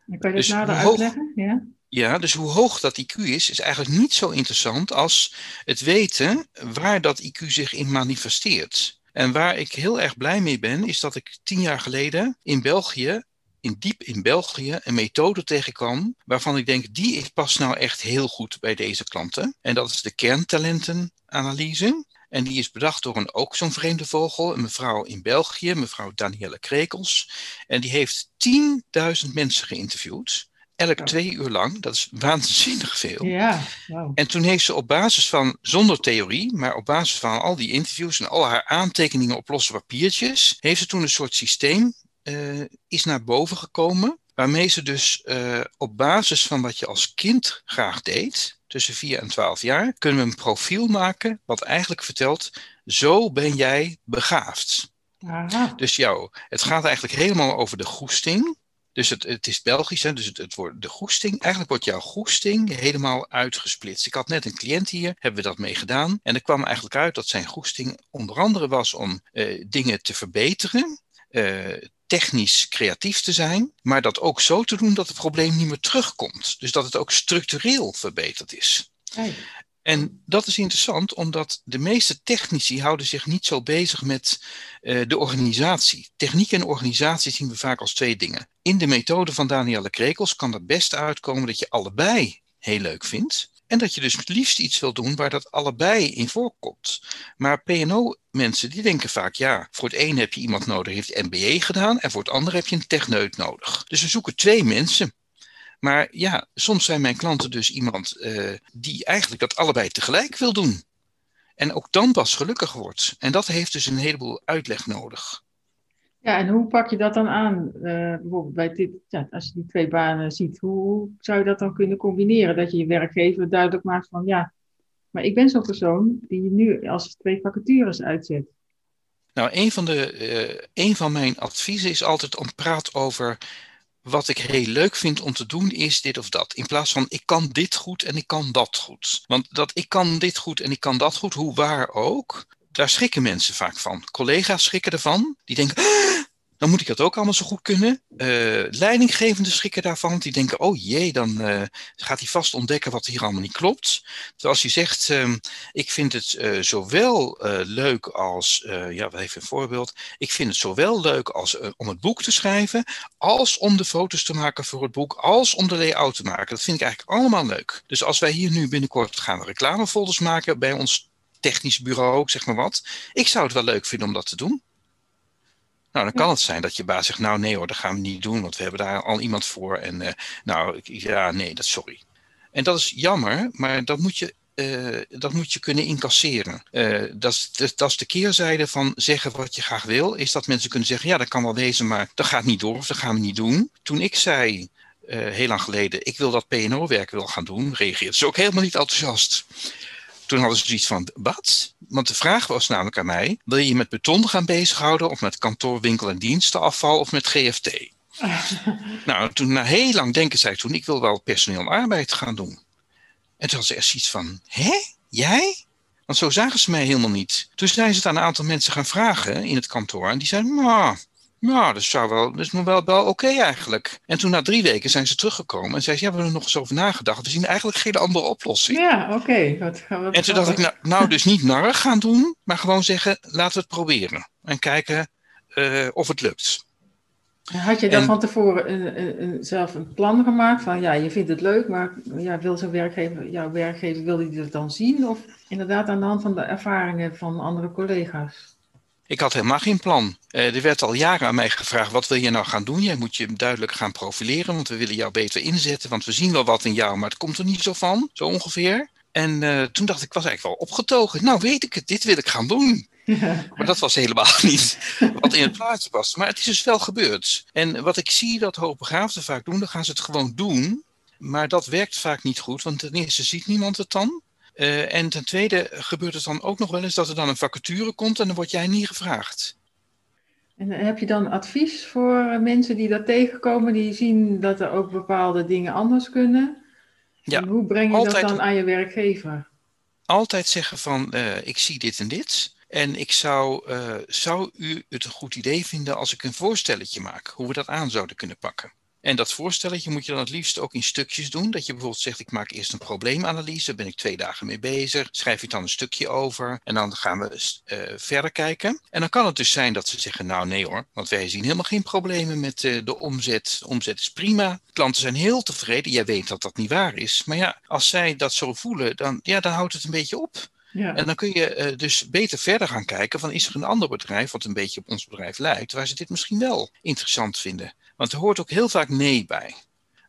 Kan je dat dus nader uitleggen? Ja? Ja, dus hoe hoog dat IQ is, is eigenlijk niet zo interessant als het weten waar dat IQ zich in manifesteert. En waar ik heel erg blij mee ben, is dat ik tien jaar geleden in België, in diep in België, een methode tegenkwam waarvan ik denk, die past nou echt heel goed bij deze klanten. En dat is de kerntalentenanalyse. En die is bedacht door een ook zo'n vreemde vogel, een mevrouw in België, mevrouw Danielle Krekels. En die heeft 10.000 mensen geïnterviewd. Elk twee uur lang, dat is waanzinnig veel. Ja, En toen heeft ze op basis van, zonder theorie, maar op basis van al die interviews en al haar aantekeningen op losse papiertjes, heeft ze toen een soort systeem uh, is naar boven gekomen. Waarmee ze dus uh, op basis van wat je als kind graag deed, tussen 4 en 12 jaar, kunnen we een profiel maken wat eigenlijk vertelt, zo ben jij begaafd. Aha. Dus jou, het gaat eigenlijk helemaal over de goesting. Dus het, het is Belgisch, hè? dus het, het wordt de goesting. Eigenlijk wordt jouw goesting helemaal uitgesplitst. Ik had net een cliënt hier, hebben we dat mee gedaan. En er kwam eigenlijk uit dat zijn goesting onder andere was om uh, dingen te verbeteren. Uh, technisch creatief te zijn, maar dat ook zo te doen dat het probleem niet meer terugkomt. Dus dat het ook structureel verbeterd is. En dat is interessant, omdat de meeste technici houden zich niet zo bezig met uh, de organisatie. Techniek en organisatie zien we vaak als twee dingen. In de methode van Danielle Krekels kan het best uitkomen dat je allebei heel leuk vindt. En dat je dus het liefst iets wil doen waar dat allebei in voorkomt. Maar PNO-mensen die denken vaak, ja, voor het een heb je iemand nodig, die heeft MBA gedaan, en voor het ander heb je een techneut nodig. Dus we zoeken twee mensen. Maar ja, soms zijn mijn klanten dus iemand uh, die eigenlijk dat allebei tegelijk wil doen. En ook dan pas gelukkig wordt. En dat heeft dus een heleboel uitleg nodig. Ja, en hoe pak je dat dan aan? Uh, bijvoorbeeld bij dit, ja, als je die twee banen ziet, hoe zou je dat dan kunnen combineren? Dat je je werkgever duidelijk maakt van ja, maar ik ben zo'n persoon die je nu als twee vacatures uitzet. Nou, een van, de, uh, een van mijn adviezen is altijd om praat over wat ik heel leuk vind om te doen is dit of dat. In plaats van ik kan dit goed en ik kan dat goed. Want dat ik kan dit goed en ik kan dat goed, hoe waar ook, Daar schrikken mensen vaak van. Collega's schrikken ervan. Die denken, "Ah, dan moet ik dat ook allemaal zo goed kunnen. Uh, leidinggevenden schrikken daarvan. Die denken, oh jee, dan uh, gaat hij vast ontdekken wat hier allemaal niet klopt. Terwijl als je zegt, uh, ik vind het uh, zowel leuk als, ja, even een voorbeeld. Ik vind het zowel leuk als om het boek te schrijven, als om de foto's te maken voor het boek, als om de layout te maken. Dat vind ik eigenlijk allemaal leuk. Dus als wij hier nu binnenkort gaan reclamefolders maken bij ons technisch bureau, zeg maar wat. Ik zou het wel leuk vinden om dat te doen. Nou, dan kan het zijn dat je baas zegt, nou nee hoor, dat gaan we niet doen, want we hebben daar al iemand voor. En uh, nou, ja, nee, dat sorry. En dat is jammer, maar dat moet je, uh, dat moet je kunnen incasseren. Uh, dat, is, dat is de keerzijde van zeggen wat je graag wil, is dat mensen kunnen zeggen, ja, dat kan wel wezen, maar dat gaat niet door of dat gaan we niet doen. Toen ik zei, heel lang geleden, ik wil dat PNO-werk wel gaan doen, reageerde ze ook helemaal niet enthousiast toen hadden ze zoiets van, wat? Want de vraag was namelijk aan mij, wil je je met beton gaan bezighouden of met kantoor, winkel en dienstenafval of met GFT? (laughs) nou, toen na heel lang denken zei ik toen, ik wil wel personeel en arbeid gaan doen. En toen had ze echt zoiets van, hè? Jij? Want zo zagen ze mij helemaal niet. Toen zijn ze het aan een aantal mensen gaan vragen in het kantoor. En die zeiden, nou, nou, dat, zou wel, dat is nog wel, wel oké eigenlijk. En toen na drie weken zijn ze teruggekomen en zeiden ze, ja, we hebben er nog eens over nagedacht. We zien eigenlijk geen andere oplossing. Ja, oké. Okay. En toen dacht ik, nou, nou dus niet narrig gaan doen, maar gewoon zeggen, laten we het proberen. En kijken uh, of het lukt. Had je dan en, van tevoren een, een, een, zelf een plan gemaakt van, ja, je vindt het leuk, maar ja, wil zo'n werkgever, jouw werkgever, wil hij dat dan zien? Of inderdaad aan de hand van de ervaringen van andere collega's? Ik had helemaal geen plan. Uh, er werd al jaren aan mij gevraagd: wat wil je nou gaan doen? Jij moet je duidelijk gaan profileren, want we willen jou beter inzetten. Want we zien wel wat in jou, maar het komt er niet zo van, zo ongeveer. En uh, toen dacht ik, ik was eigenlijk wel opgetogen. Nou, weet ik het, dit wil ik gaan doen. Ja. (laughs) Maar dat was helemaal (laughs) niet wat in het plaatje past. Maar het is dus wel gebeurd. En wat ik zie dat hoogbegaafden vaak doen, dan gaan ze het gewoon doen. Maar dat werkt vaak niet goed, want ten eerste ziet niemand het dan. Uh, en ten tweede gebeurt het dan ook nog wel eens dat er dan een vacature komt en dan word jij niet gevraagd. En heb je dan advies voor mensen die dat tegenkomen, die zien dat er ook bepaalde dingen anders kunnen? Ja, en hoe breng je altijd, dat dan aan je werkgever? Altijd zeggen van, uh, ik zie dit en dit. En ik zou, uh, zou u het een goed idee vinden als ik een voorstelletje maak, hoe we dat aan zouden kunnen pakken. En dat voorstelletje moet je dan het liefst ook in stukjes doen. Dat je bijvoorbeeld zegt, ik maak eerst een probleemanalyse, daar ben ik twee dagen mee bezig. Schrijf je dan een stukje over en dan gaan we uh, verder kijken. En dan kan het dus zijn dat ze zeggen, nou nee hoor, want wij zien helemaal geen problemen met uh, de omzet. De omzet is prima. Klanten zijn heel tevreden. Jij weet dat dat niet waar is. Maar ja, als zij dat zo voelen, dan, ja, dan houdt het een beetje op. Ja. En dan kun je uh, dus beter verder gaan kijken van is er een ander bedrijf wat een beetje op ons bedrijf lijkt, waar ze dit misschien wel interessant vinden. Want er hoort ook heel vaak nee bij.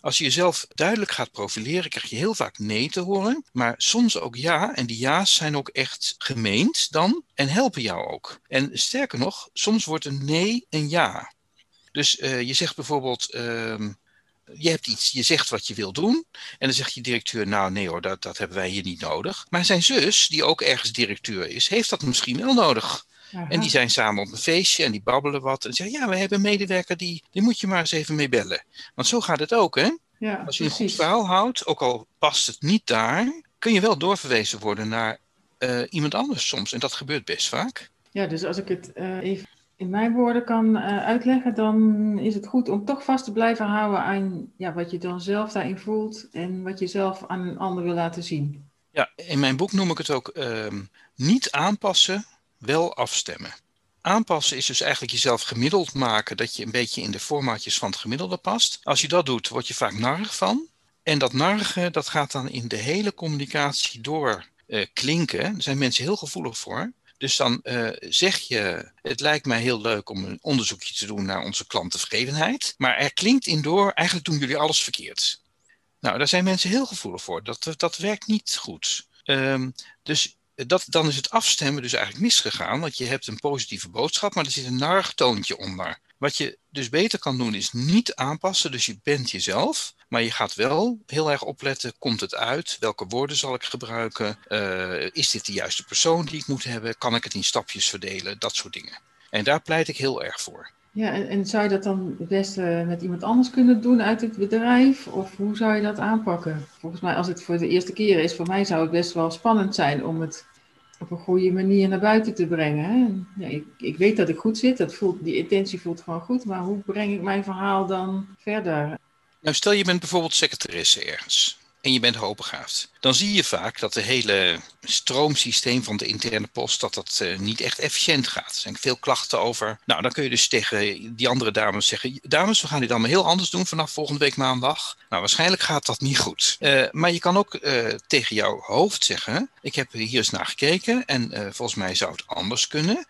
Als je jezelf duidelijk gaat profileren, krijg je heel vaak nee te horen, maar soms ook ja. En die ja's zijn ook echt gemeend dan en helpen jou ook. En sterker nog, soms wordt een nee een ja. Dus uh, je zegt bijvoorbeeld, uh, je hebt iets, je zegt wat je wil doen. En dan zegt je directeur, nou nee hoor, dat, dat hebben wij hier niet nodig. Maar zijn zus, die ook ergens directeur is, heeft dat misschien wel nodig. Aha. En die zijn samen op een feestje en die babbelen wat. En zeggen, ja, we hebben een medewerker, die, die moet je maar eens even mee bellen. Want zo gaat het ook, hè? Ja, Als je precies. een goed verhaal houdt, ook al past het niet daar, kun je wel doorverwezen worden naar uh, iemand anders soms. En dat gebeurt best vaak. Ja, dus als ik het uh, even in mijn woorden kan uh, uitleggen, dan is het goed om toch vast te blijven houden aan ja, wat je dan zelf daarin voelt en wat je zelf aan een ander wil laten zien. Ja, in mijn boek noem ik het ook niet aanpassen, wel afstemmen. Aanpassen is dus eigenlijk jezelf gemiddeld maken, dat je een beetje in de formaatjes van het gemiddelde past. Als je dat doet, word je vaak narrig van. En dat narige, dat gaat dan in de hele communicatie door uh, klinken. Daar zijn mensen heel gevoelig voor. Dus dan uh, zeg je, het lijkt mij heel leuk om een onderzoekje te doen naar onze klanttevredenheid. Maar er klinkt in door, eigenlijk doen jullie alles verkeerd. Nou, daar zijn mensen heel gevoelig voor. Dat, dat werkt niet goed. Um, dus dat, dan is het afstemmen dus eigenlijk misgegaan. Want je hebt een positieve boodschap, maar er zit een narig toontje onder. Wat je dus beter kan doen is niet aanpassen. Dus je bent jezelf. Maar je gaat wel heel erg opletten. Komt het uit? Welke woorden zal ik gebruiken? Uh, is dit de juiste persoon die ik moet hebben? Kan ik het in stapjes verdelen? Dat soort dingen. En daar pleit ik heel erg voor. Ja, en, zou je dat dan het beste met iemand anders kunnen doen uit het bedrijf? Of hoe zou je dat aanpakken? Volgens mij, als het voor de eerste keer is, voor mij zou het best wel spannend zijn om het op een goede manier naar buiten te brengen. Hè? Ja, ik, ik weet dat ik goed zit, dat voelt, die intentie voelt gewoon goed, maar hoe breng ik mijn verhaal dan verder? Nou, stel je bent bijvoorbeeld secretaresse ergens en je bent hoogbegaafd. Dan zie je vaak dat de hele stroomsysteem van de interne post dat dat uh, niet echt efficiënt gaat. Er zijn veel klachten over. Nou, dan kun je dus tegen die andere dames zeggen: Dames, we gaan dit allemaal heel anders doen vanaf volgende week maandag. Nou, waarschijnlijk gaat dat niet goed. Uh, maar je kan ook uh, tegen jouw hoofd zeggen: Ik heb hier eens naar gekeken en volgens mij zou het anders kunnen.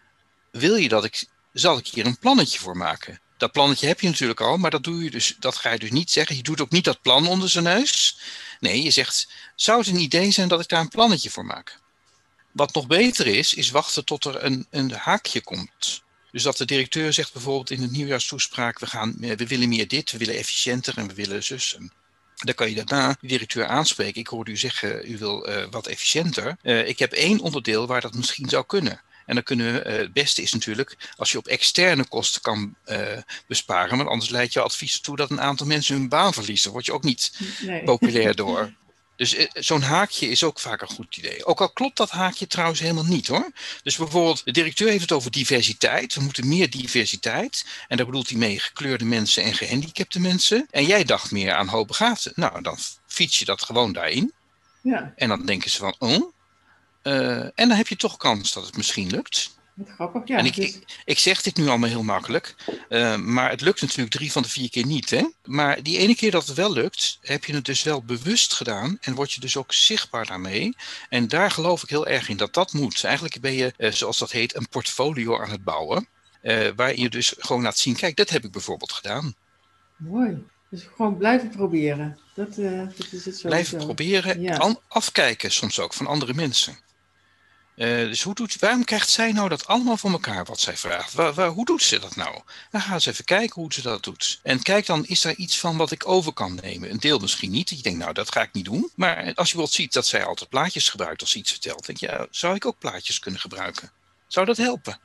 Wil je dat ik, zal ik hier een plannetje voor maken? Dat plannetje heb je natuurlijk al, maar dat, doe je dus, dat ga je dus niet zeggen. Je doet ook niet dat plan onder zijn neus. Nee, je zegt, zou het een idee zijn dat ik daar een plannetje voor maak? Wat nog beter is, is wachten tot er een, een haakje komt. Dus dat de directeur zegt bijvoorbeeld in de nieuwjaarstoespraak, we, gaan, we willen meer dit, we willen efficiënter en we willen zus. Dan kan je daarna de directeur aanspreken. Ik hoorde u zeggen, u wil uh, wat efficiënter. Uh, ik heb één onderdeel waar dat misschien zou kunnen. En dan kunnen we, uh, het beste is natuurlijk als je op externe kosten kan uh, besparen. Want anders leidt je advies toe dat een aantal mensen hun baan verliezen. Word je ook niet nee. populair (laughs) door. Dus uh, zo'n haakje is ook vaak een goed idee. Ook al klopt dat haakje trouwens helemaal niet hoor. Dus bijvoorbeeld, de directeur heeft het over diversiteit. We moeten meer diversiteit. En daar bedoelt hij mee gekleurde mensen en gehandicapte mensen. En jij dacht meer aan hoogbegaafden. Nou, dan fiets je dat gewoon daarin. Ja. En dan denken ze van, oh, uh, en dan heb je toch kans dat het misschien lukt. Grappig, ja. En ik, dus... ik, ik, zeg dit nu allemaal heel makkelijk, uh, maar het lukt natuurlijk drie van de vier keer niet. Hè? Maar die ene keer dat het wel lukt, heb je het dus wel bewust gedaan en word je dus ook zichtbaar daarmee. En daar geloof ik heel erg in dat dat moet. Eigenlijk ben je, uh, zoals dat heet, een portfolio aan het bouwen. Uh, waarin je dus gewoon laat zien, kijk, dat heb ik bijvoorbeeld gedaan. Mooi. Dus gewoon blijven proberen. Dat, dat is het zo. Blijven proberen, ja. afkijken soms ook van andere mensen. Uh, dus hoe doet, waarom krijgt zij nou dat allemaal voor elkaar wat zij vraagt? Hoe doet ze dat nou? Dan gaan ze even kijken hoe ze dat doet. En kijk dan, is er iets van wat ik over kan nemen? Een deel misschien niet. Je denkt, nou, dat ga ik niet doen. Maar als je bijvoorbeeld ziet dat zij altijd plaatjes gebruikt als ze iets vertelt, denk je, ja, zou ik ook plaatjes kunnen gebruiken? Zou dat helpen?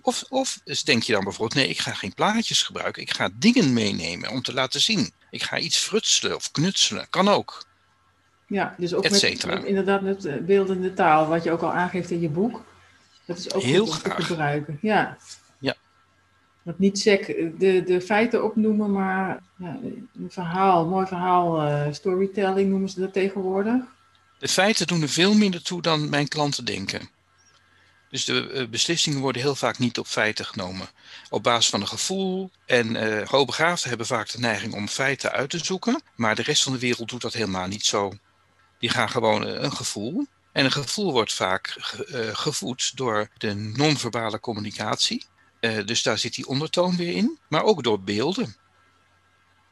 Of, of denk je dan bijvoorbeeld, nee, ik ga geen plaatjes gebruiken. Ik ga dingen meenemen om te laten zien. Ik ga iets frutselen of knutselen. Kan ook. Ja, dus ook met, met, inderdaad met eh, beeldende taal, wat je ook al aangeeft in je boek. Dat is ook Heel goed te gebruiken. Ja. ja. Want niet sec de, de feiten opnoemen, maar ja, een verhaal, mooi verhaal, uh, storytelling noemen ze dat tegenwoordig. De feiten doen er veel minder toe dan mijn klanten denken. Dus de uh, beslissingen worden heel vaak niet op feiten genomen. Op basis van een gevoel. En uh, hoogbegaafden hebben vaak de neiging om feiten uit te zoeken. Maar de rest van de wereld doet dat helemaal niet zo. Die gaan gewoon een gevoel. En een gevoel wordt vaak ge, uh, gevoed door de non-verbale communicatie. Uh, dus daar zit die ondertoon weer in. Maar ook door beelden.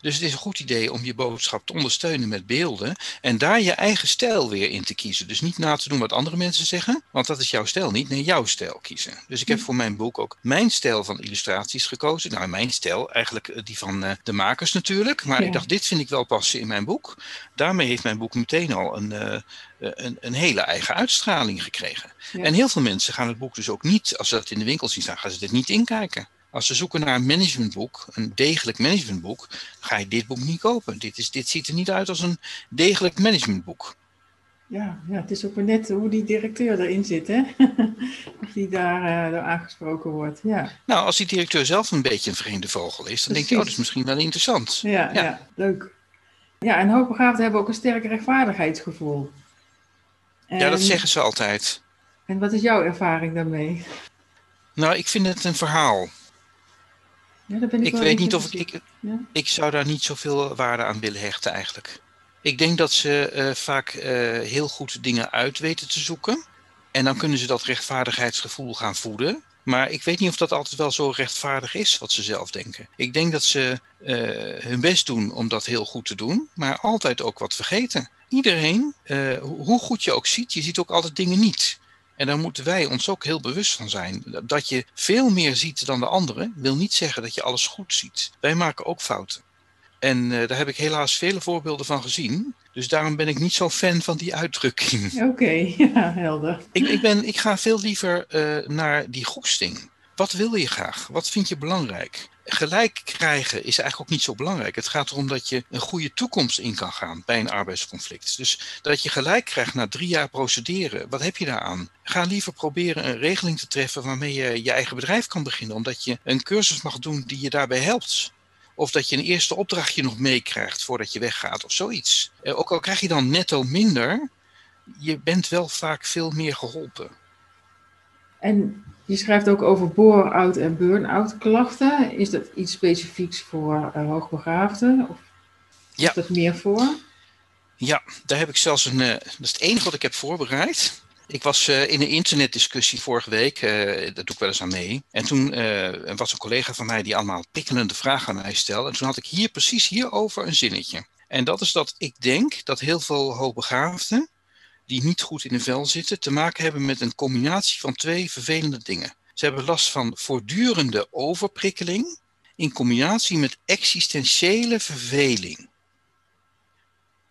Dus het is een goed idee om je boodschap te ondersteunen met beelden en daar je eigen stijl weer in te kiezen. Dus niet na te doen wat andere mensen zeggen, want dat is jouw stijl niet. Nee, jouw stijl kiezen. Dus ik heb voor mijn boek ook mijn stijl van illustraties gekozen. Nou, mijn stijl, eigenlijk eh, die van uh, de makers natuurlijk. Maar ja. ik dacht, dit vind ik wel passen in mijn boek. Daarmee heeft mijn boek meteen al een, uh, een, een, hele eigen uitstraling gekregen. Ja. En heel veel mensen gaan het boek dus ook niet, als ze dat in de winkel zien staan, gaan ze dit niet inkijken. Als ze zoeken naar een managementboek, een degelijk managementboek, ga je dit boek niet kopen. Dit, is, dit ziet er niet uit als een degelijk managementboek. Ja, ja, het is ook maar net hoe die directeur erin zit, hè? of (laughs) die daar uh, aangesproken wordt. Ja. Nou, als die directeur zelf een beetje een vreemde vogel is, dan Precies. denk je, oh, dat is misschien wel interessant. Ja, ja. ja leuk. Ja, en hoogbegaafden hebben ook een sterk rechtvaardigheidsgevoel. En... Ja, dat zeggen ze altijd. En wat is jouw ervaring daarmee? Nou, ik vind het een verhaal. Ja, ik, ik weet niet of ik, ik, ja? ik zou daar niet zoveel waarde aan willen hechten eigenlijk. Ik denk dat ze uh, vaak uh, heel goed dingen uit weten te zoeken. En dan kunnen ze dat rechtvaardigheidsgevoel gaan voeden. Maar ik weet niet of dat altijd wel zo rechtvaardig is wat ze zelf denken. Ik denk dat ze uh, hun best doen om dat heel goed te doen, maar altijd ook wat vergeten. Iedereen, hoe goed je ook ziet, je ziet ook altijd dingen niet. En daar moeten wij ons ook heel bewust van zijn. Dat je veel meer ziet dan de anderen, wil niet zeggen dat je alles goed ziet. Wij maken ook fouten. En uh, daar heb ik helaas vele voorbeelden van gezien. Dus daarom ben ik niet zo fan van die uitdrukking. (laughs) Oké, okay, (laughs) ja, helder. Ik, ik, ben, ik ga veel liever uh, naar die goesting. Wat wil je graag? Wat vind je belangrijk? Gelijk krijgen is eigenlijk ook niet zo belangrijk. Het gaat erom dat je een goede toekomst in kan gaan bij een arbeidsconflict. Dus dat je gelijk krijgt na drie jaar procederen, wat heb je daaraan? Ga liever proberen een regeling te treffen waarmee je je eigen bedrijf kan beginnen, omdat je een cursus mag doen die je daarbij helpt. Of dat je een eerste opdrachtje nog meekrijgt voordat je weggaat of zoiets. Eh, ook al krijg je dan netto minder, je bent wel vaak veel meer geholpen. En je schrijft ook over bore-out en burn-out klachten. Is dat iets specifieks voor uh, hoogbegaafden? Of ja. is dat meer voor? Ja, daar heb ik zelfs een. Uh, dat is het enige wat ik heb voorbereid. Ik was uh, in een internetdiscussie vorige week, dat doe ik wel eens aan mee. En toen was een collega van mij die allemaal pikkelende vragen aan mij stelde. En toen had ik hier precies hierover een zinnetje. En dat is dat ik denk dat heel veel hoogbegaafden die niet goed in de vel zitten, te maken hebben met een combinatie van twee vervelende dingen. Ze hebben last van voortdurende overprikkeling in combinatie met existentiële verveling.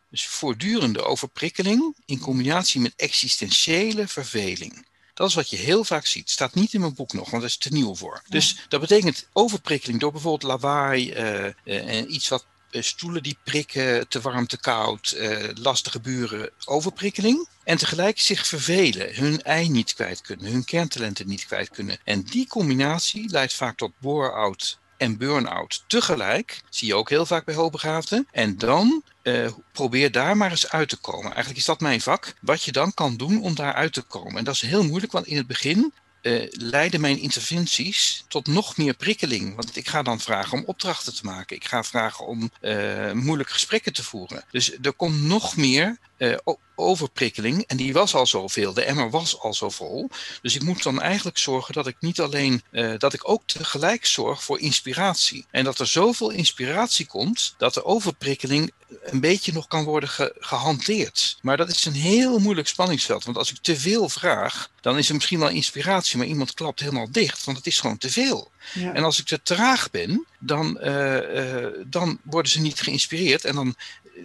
Dus voortdurende overprikkeling in combinatie met existentiële verveling. Dat is wat je heel vaak ziet. Staat niet in mijn boek nog, want dat is te nieuw voor. Dus dat betekent overprikkeling door bijvoorbeeld lawaai uh, uh, en iets wat stoelen die prikken, te warm, te koud, eh, lastige buren, overprikkeling. En tegelijk zich vervelen, hun ei niet kwijt kunnen, hun kerntalenten niet kwijt kunnen. En die combinatie leidt vaak tot bore-out en burn-out tegelijk. Zie je ook heel vaak bij hoogbegaafden. En dan uh, probeer daar maar eens uit te komen. Eigenlijk is dat mijn vak. Wat je dan kan doen om daar uit te komen. En dat is heel moeilijk, want in het begin uh, leiden mijn interventies tot nog meer prikkeling. Want ik ga dan vragen om opdrachten te maken. Ik ga vragen om uh, moeilijke gesprekken te voeren. Dus er komt nog meer uh, overprikkeling. En die was al zoveel. De emmer was al zo vol. Dus ik moet dan eigenlijk zorgen dat ik niet alleen, uh, dat ik ook tegelijk zorg voor inspiratie. En dat er zoveel inspiratie komt dat de overprikkeling een beetje nog kan worden ge gehanteerd. Maar dat is een heel moeilijk spanningsveld. Want als ik te veel vraag, dan is er misschien wel inspiratie, maar iemand klapt helemaal dicht. Want het is gewoon te veel. Ja. En als ik te traag ben, dan, uh, dan worden ze niet geïnspireerd. En dan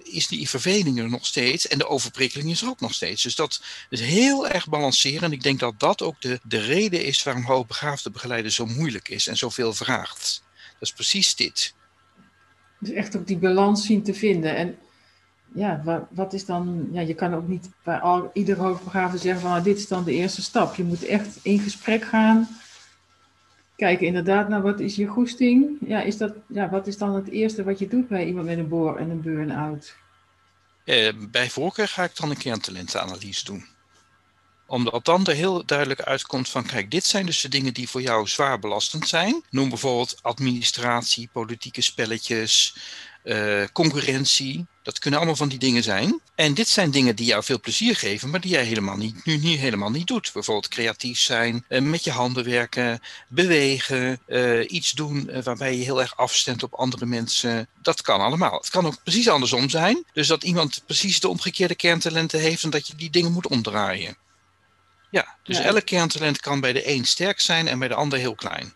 is die verveling er nog steeds en de overprikkeling is er ook nog steeds. Dus dat is heel erg balanceren. En ik denk dat dat ook de, de reden is waarom hoogbegaafde begeleiden zo moeilijk is en zoveel vraagt. Dat is precies dit. Dus echt ook die balans zien te vinden. En ja, wat, wat is dan, ja, je kan ook niet bij al, ieder hoogbegaafde zeggen van nou, dit is dan de eerste stap. Je moet echt in gesprek gaan kijken inderdaad naar wat is je goesting. Ja, is dat, ja, wat is dan het eerste wat je doet bij iemand met een boor en een burn-out? Eh, bij voorkeur ga ik dan een kerntalentenanalyse doen omdat dan er heel duidelijk uitkomt van, kijk, dit zijn dus de dingen die voor jou zwaar belastend zijn. Noem bijvoorbeeld administratie, politieke spelletjes, uh, concurrentie. Dat kunnen allemaal van die dingen zijn. En dit zijn dingen die jou veel plezier geven, maar die jij helemaal niet, nu niet, helemaal niet doet. Bijvoorbeeld creatief zijn, uh, met je handen werken, bewegen, uh, iets doen waarbij je heel erg afstemt op andere mensen. Dat kan allemaal. Het kan ook precies andersom zijn. Dus dat iemand precies de omgekeerde kerntalenten heeft en dat je die dingen moet omdraaien. Ja, dus ja. elk kerntalent kan bij de een sterk zijn en bij de ander heel klein.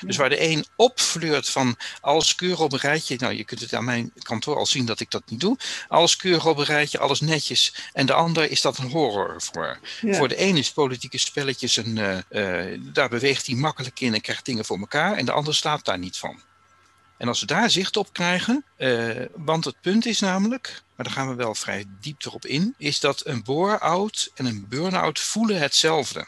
Dus waar de een opfleurt van alles keurig op een rijtje. Nou, je kunt het aan mijn kantoor al zien dat ik dat niet doe. Alles keurig op een rijtje, alles netjes. En de ander is dat een horror voor. Ja. Voor de een is politieke spelletjes een. Uh, uh, daar beweegt hij makkelijk in en krijgt dingen voor elkaar. En de ander slaapt daar niet van. En als we daar zicht op krijgen, uh, want het punt is namelijk, maar daar gaan we wel vrij diep erop in, is dat een bore-out en een burn-out voelen hetzelfde.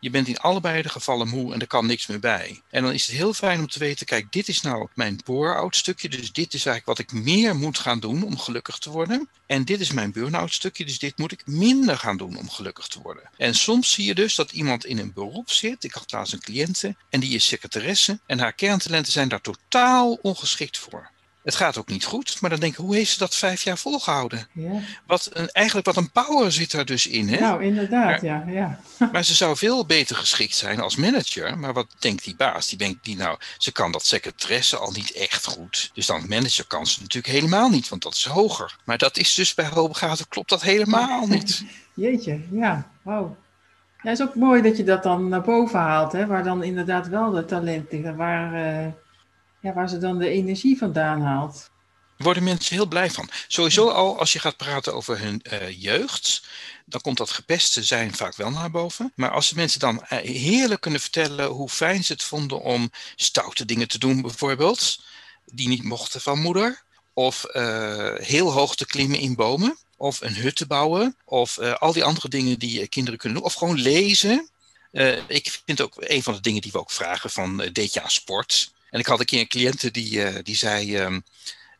Je bent in allebei de gevallen moe en er kan niks meer bij. En dan is het heel fijn om te weten, kijk, dit is nou mijn bore-out stukje. Dus dit is eigenlijk wat ik meer moet gaan doen om gelukkig te worden. En dit is mijn burn-out stukje, dus dit moet ik minder gaan doen om gelukkig te worden. En soms zie je dus dat iemand in een beroep zit. Ik had laatst een cliënte en die is secretaresse. En haar kerntalenten zijn daar totaal ongeschikt voor. Het gaat ook niet goed, maar dan denk ik, hoe heeft ze dat vijf jaar volgehouden? Ja. Wat een, eigenlijk wat een power zit daar dus in. Hè? Nou, inderdaad, maar, ja, ja. (laughs) maar ze zou veel beter geschikt zijn als manager. Maar wat denkt die baas? Die denkt, die nou, ze kan dat secretaresse al niet echt goed. Dus dan manager kan ze natuurlijk helemaal niet, want dat is hoger. Maar dat is dus bij hoogbegaafden klopt dat helemaal (laughs) niet. Jeetje, ja, wow. Ja, het is ook mooi dat je dat dan naar boven haalt, hè, waar dan inderdaad wel de talent ligt. Waar... Uh ja, waar ze dan de energie vandaan haalt. worden mensen heel blij van. Sowieso al als je gaat praten over hun uh, jeugd, dan komt dat gepeste zijn vaak wel naar boven. Maar als de mensen dan uh, heerlijk kunnen vertellen hoe fijn ze het vonden om stoute dingen te doen, bijvoorbeeld, die niet mochten van moeder, of uh, heel hoog te klimmen in bomen, of een hut te bouwen, of al die andere dingen die kinderen kunnen doen, of gewoon lezen. ik vind ook een van de dingen die we ook vragen van deed je aan sport? En ik had een keer een cliënte die, die zei. Um,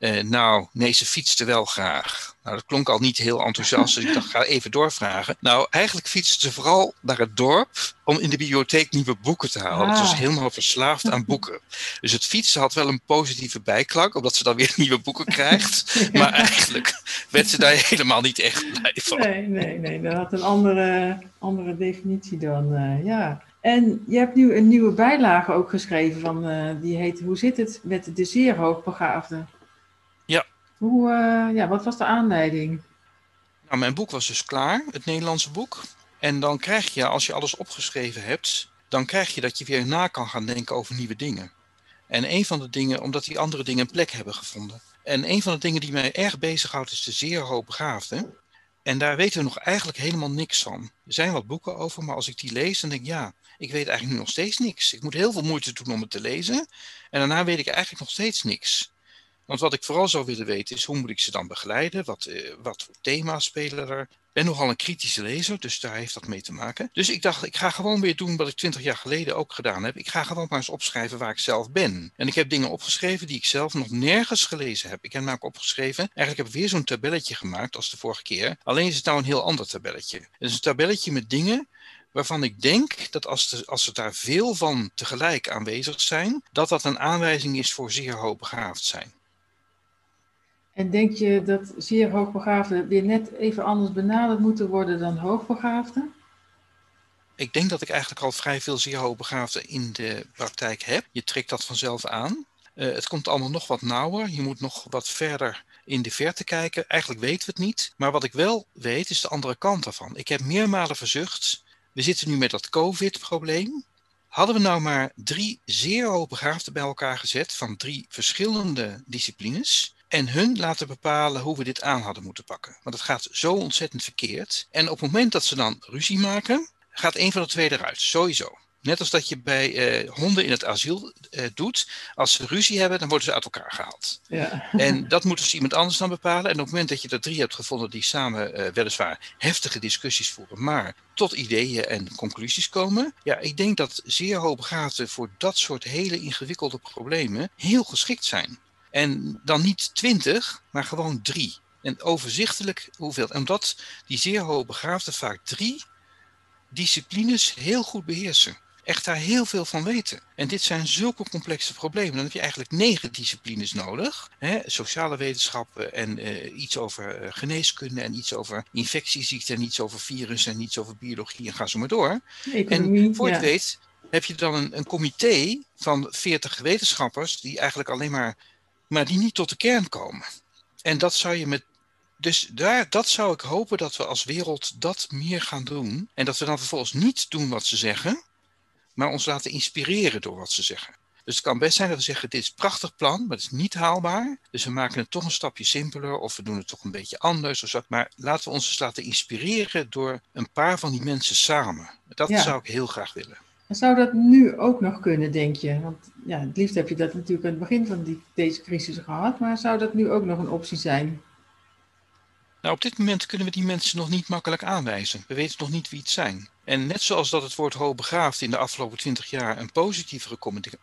uh, nou, nee, ze fietste wel graag. Nou, dat klonk al niet heel enthousiast, dus ik dacht, ga even doorvragen. Nou, eigenlijk fietste ze vooral naar het dorp om in de bibliotheek nieuwe boeken te halen. Ah. Ze was helemaal verslaafd aan boeken. Dus het fietsen had wel een positieve bijklank, omdat ze dan weer (laughs) nieuwe boeken krijgt. Maar eigenlijk werd ze daar helemaal niet echt blij van. Nee, nee, nee. Dat had een andere, andere definitie dan, uh, ja. En je hebt nu een nieuwe bijlage ook geschreven, van, uh, die heet Hoe zit het met de zeer hoogbegaafden? Hoe, uh, ja, wat was de aanleiding? Nou, mijn boek was dus klaar, het Nederlandse boek. En dan krijg je, als je alles opgeschreven hebt, dan krijg je dat je weer na kan gaan denken over nieuwe dingen. En een van de dingen, omdat die andere dingen een plek hebben gevonden. En een van de dingen die mij erg bezighoudt is de zeer hoogbegaafde. En daar weten we nog eigenlijk helemaal niks van. Er zijn wat boeken over, maar als ik die lees, dan denk ik, ja, ik weet eigenlijk nog steeds niks. Ik moet heel veel moeite doen om het te lezen. En daarna weet ik eigenlijk nog steeds niks. Want wat ik vooral zou willen weten is hoe moet ik ze dan begeleiden? Wat, uh, wat voor thema's spelen er? Ik ben nogal een kritische lezer, dus daar heeft dat mee te maken. Dus ik dacht, ik ga gewoon weer doen wat ik twintig jaar geleden ook gedaan heb. Ik ga gewoon maar eens opschrijven waar ik zelf ben. En ik heb dingen opgeschreven die ik zelf nog nergens gelezen heb. Ik heb namelijk opgeschreven, eigenlijk heb ik weer zo'n tabelletje gemaakt als de vorige keer. Alleen is het nou een heel ander tabelletje. Het is een tabelletje met dingen waarvan ik denk dat als, de, als er daar veel van tegelijk aanwezig zijn, dat dat een aanwijzing is voor zeer hoogbegaafd zijn. En denk je dat zeer hoogbegaafden weer net even anders benaderd moeten worden dan hoogbegaafden? Ik denk dat ik eigenlijk al vrij veel zeer hoogbegaafden in de praktijk heb. Je trekt dat vanzelf aan. Uh, het komt allemaal nog wat nauwer. Je moet nog wat verder in de verte kijken. Eigenlijk weten we het niet. Maar wat ik wel weet is de andere kant daarvan. Ik heb meermalen verzucht. We zitten nu met dat COVID-probleem. Hadden we nou maar drie zeer hoogbegaafden bij elkaar gezet van drie verschillende disciplines, en hun laten bepalen hoe we dit aan hadden moeten pakken. Want het gaat zo ontzettend verkeerd. En op het moment dat ze dan ruzie maken, gaat een van de twee eruit, sowieso. Net als dat je bij eh, honden in het asiel eh, doet. Als ze ruzie hebben, dan worden ze uit elkaar gehaald. Ja. En dat moet dus iemand anders dan bepalen. En op het moment dat je er drie hebt gevonden die samen uh, weliswaar heftige discussies voeren, maar tot ideeën en conclusies komen. Ja, ik denk dat zeer hoogbegaafden voor dat soort hele ingewikkelde problemen heel geschikt zijn. En dan niet twintig, maar gewoon drie. En overzichtelijk hoeveel. Omdat die zeer hoogbegaafden vaak drie disciplines heel goed beheersen. Echt daar heel veel van weten. En dit zijn zulke complexe problemen. Dan heb je eigenlijk negen disciplines nodig. Hè? Sociale wetenschappen en uh, iets over uh, geneeskunde en iets over infectieziekten en iets over virussen en iets over biologie en ga zo maar door. Economie, en voor je ja. het weet heb je dan een, een comité van veertig wetenschappers die eigenlijk alleen maar maar die niet tot de kern komen. En dat zou je met. Dus daar, dat zou ik hopen dat we als wereld dat meer gaan doen. En dat we dan vervolgens niet doen wat ze zeggen, maar ons laten inspireren door wat ze zeggen. Dus het kan best zijn dat we zeggen: dit is een prachtig plan, maar het is niet haalbaar. Dus we maken het toch een stapje simpeler of we doen het toch een beetje anders. Of zo. Maar laten we ons eens laten inspireren door een paar van die mensen samen. Dat zou ik heel graag willen. Zou dat nu ook nog kunnen, denk je? Want ja, het liefst heb je dat natuurlijk aan het begin van die, deze crisis gehad, maar zou dat nu ook nog een optie zijn? Nou, op dit moment kunnen we die mensen nog niet makkelijk aanwijzen. We weten nog niet wie het zijn. En net zoals dat het woord hoogbegaafd in de afgelopen twintig jaar een positievere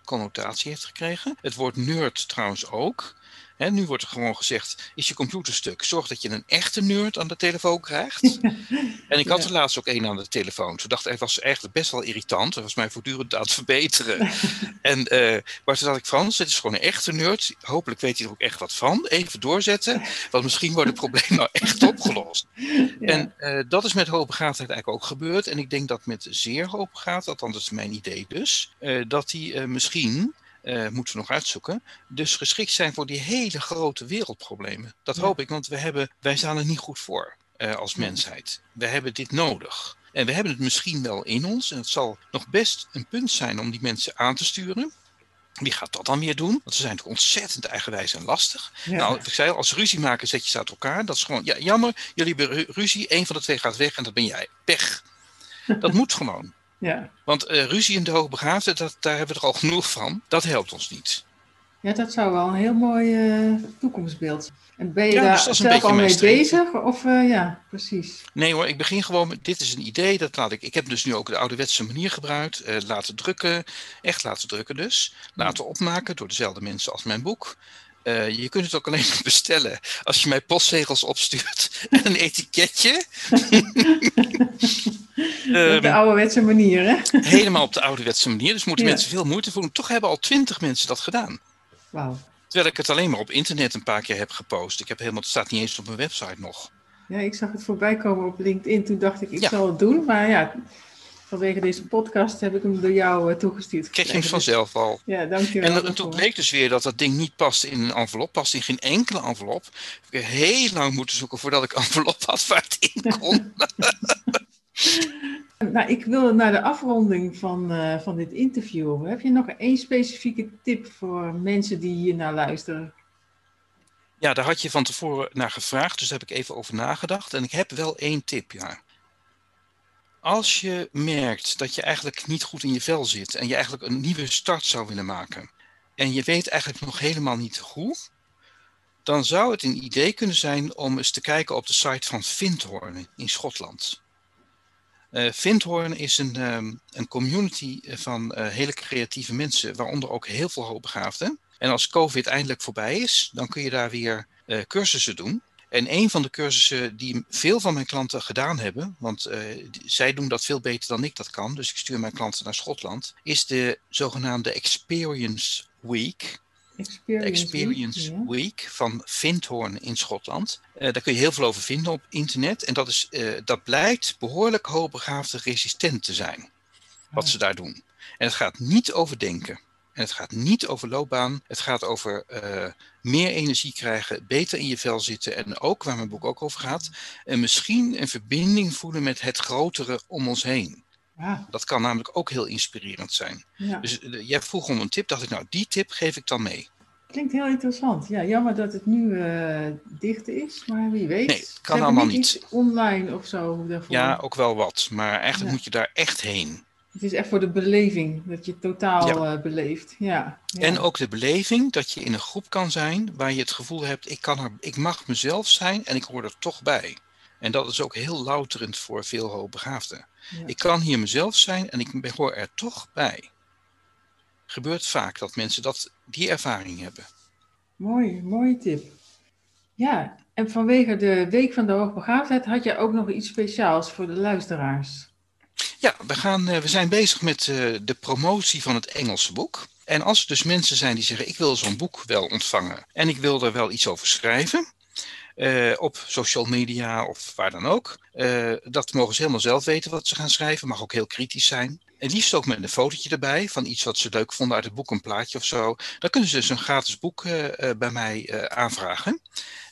connotatie heeft gekregen, het woord nerd trouwens ook, nu wordt er gewoon gezegd, is je computer stuk? Zorg dat je een echte nerd aan de telefoon krijgt. (laughs) en ik had er laatst ook één aan de telefoon. Toen dacht hij was eigenlijk best wel irritant. Hij was mij voortdurend aan het verbeteren. (laughs) en, uh, maar toen dacht ik, Frans, het is gewoon een echte nerd. Hopelijk weet hij er ook echt wat van. Even doorzetten, want misschien wordt het (laughs) probleem nou echt opgelost. En uh, dat is met hoogbegaafdheid eigenlijk ook gebeurd. En ik denk dat met zeer hoogbegaafd, althans dat is mijn idee dus, uh, dat hij misschien uh, moeten we nog uitzoeken. Dus geschikt zijn voor die hele grote wereldproblemen. Dat ja. hoop ik, want we hebben, wij staan er niet goed voor uh, als mensheid. We hebben dit nodig. En we hebben het misschien wel in ons. En het zal nog best een punt zijn om die mensen aan te sturen. Wie gaat dat dan weer doen? Want ze zijn natuurlijk ontzettend eigenwijs en lastig. Ja. Nou, ik zei al, als ruzie maken zet je ze uit elkaar. Dat is gewoon, ja, jammer, jullie hebben ru- ruzie, één van de twee gaat weg en dat ben jij. Pech. Dat (laughs) moet gewoon. Ja. Want eh, ruzie in de hoogbegaafde, dat, daar hebben we er al (laughs) genoeg van. Dat helpt ons niet. ja, dat zou wel een heel mooi eh, toekomstbeeld. En ben je Ja, daar dus zelf al mee bezig? Of eh, ja, precies. Nee hoor, ik begin gewoon met, dit is een idee, dat laat ik, ik heb dus nu ook de ouderwetse manier gebruikt. laten drukken, echt laten drukken dus. Laten opmaken door dezelfde mensen als mijn boek. Eh, je kunt het ook alleen maar (laughs) bestellen als je mij postzegels opstuurt (laughs) en een etiketje. (laughs) Op Ehm, de ouderwetse manier, hè? helemaal op de ouderwetse manier. Dus moeten Ja. mensen veel moeite voor doen. Toch hebben al twintig mensen dat gedaan. Wauw. Terwijl ik het alleen maar op internet een paar keer heb gepost. Ik heb helemaal, het staat niet eens op mijn website nog. Ja, ik zag het voorbij komen op LinkedIn. Toen dacht ik, ik Ja. zal het doen. Maar ja, vanwege deze podcast heb ik hem door jou eh, toegestuurd. Krijg je hem. Dus- vanzelf al. Ja, dankjewel. En, toen bleek dus weer dat dat ding niet past in een envelop, past in geen enkele envelop. Ik heb heel lang moeten zoeken voordat ik envelop had waar het in (laughs) kon. (laughs) Nou, ik wil naar de afronding van, eh, van dit interview. Heb je nog één specifieke tip voor mensen die hier naar luisteren? ja, daar had je van tevoren naar gevraagd, dus daar heb ik even over nagedacht. En ik heb wel één tip, ja. Als je merkt dat je eigenlijk niet goed in je vel zit en je eigenlijk een nieuwe start zou willen maken, en je weet eigenlijk nog helemaal niet hoe, dan zou het een idee kunnen zijn om eens te kijken op de site van Vindhorn in Schotland. Vindhorn is een, ehm, een community van eh, hele creatieve mensen, waaronder ook heel veel hoogbegaafden. En als COVID eindelijk voorbij is, dan kun je daar weer eh, cursussen doen. En een van de cursussen die veel van mijn klanten gedaan hebben, want eh, zij doen dat veel beter dan ik dat kan, dus ik stuur mijn klanten naar Schotland, is de zogenaamde Experience Week. Experience, Experience Week, ja. Week van Vindhorn in Schotland. Eh, daar kun je heel veel over vinden op internet. En dat, is, eh, dat blijkt behoorlijk hoogbegaafde resistent te zijn, wat Ah. ze daar doen. En het gaat niet over denken. En het gaat niet over loopbaan. Het gaat over eh, meer energie krijgen, beter in je vel zitten. En ook, waar mijn boek ook over gaat, en misschien een verbinding voelen met het grotere om ons heen. Ah, Dat kan namelijk ook heel inspirerend zijn. ja. Dus eh, jij vroeg om een tip, dacht ik, nou, die tip geef ik dan mee. Klinkt heel interessant. Ja, jammer dat het nu eh, dicht is, maar wie weet. Nee, kan allemaal niet. iets online of zo daarvoor. Ja, ook wel wat. Maar eigenlijk Ja. moet je daar echt heen. Het is echt voor de beleving, dat je totaal Ja. eh, beleeft. Ja. ja. En ook de beleving dat je in een groep kan zijn waar je het gevoel hebt, ik, kan er, ik mag mezelf zijn en ik hoor er toch bij. En dat is ook heel louterend voor veel hoogbegaafden. Ja. Ik kan hier mezelf zijn en ik hoor er toch bij. Gebeurt vaak dat mensen dat, die ervaring hebben. Mooi, mooie tip. Ja, en vanwege de Week van de Hoogbegaafdheid had je ook nog iets speciaals voor de luisteraars. Ja, we, gaan, eh, we zijn bezig met eh, de promotie van het Engelse boek. En als er dus mensen zijn die zeggen, ik wil zo'n boek wel ontvangen en ik wil er wel iets over schrijven, eh, op social media of waar dan ook, dat mogen ze helemaal zelf weten wat ze gaan schrijven, mag ook heel kritisch zijn. En liefst ook met een fotootje erbij van iets wat ze leuk vonden uit het boek, een plaatje of zo. Dan kunnen ze dus een gratis boek bij mij aanvragen.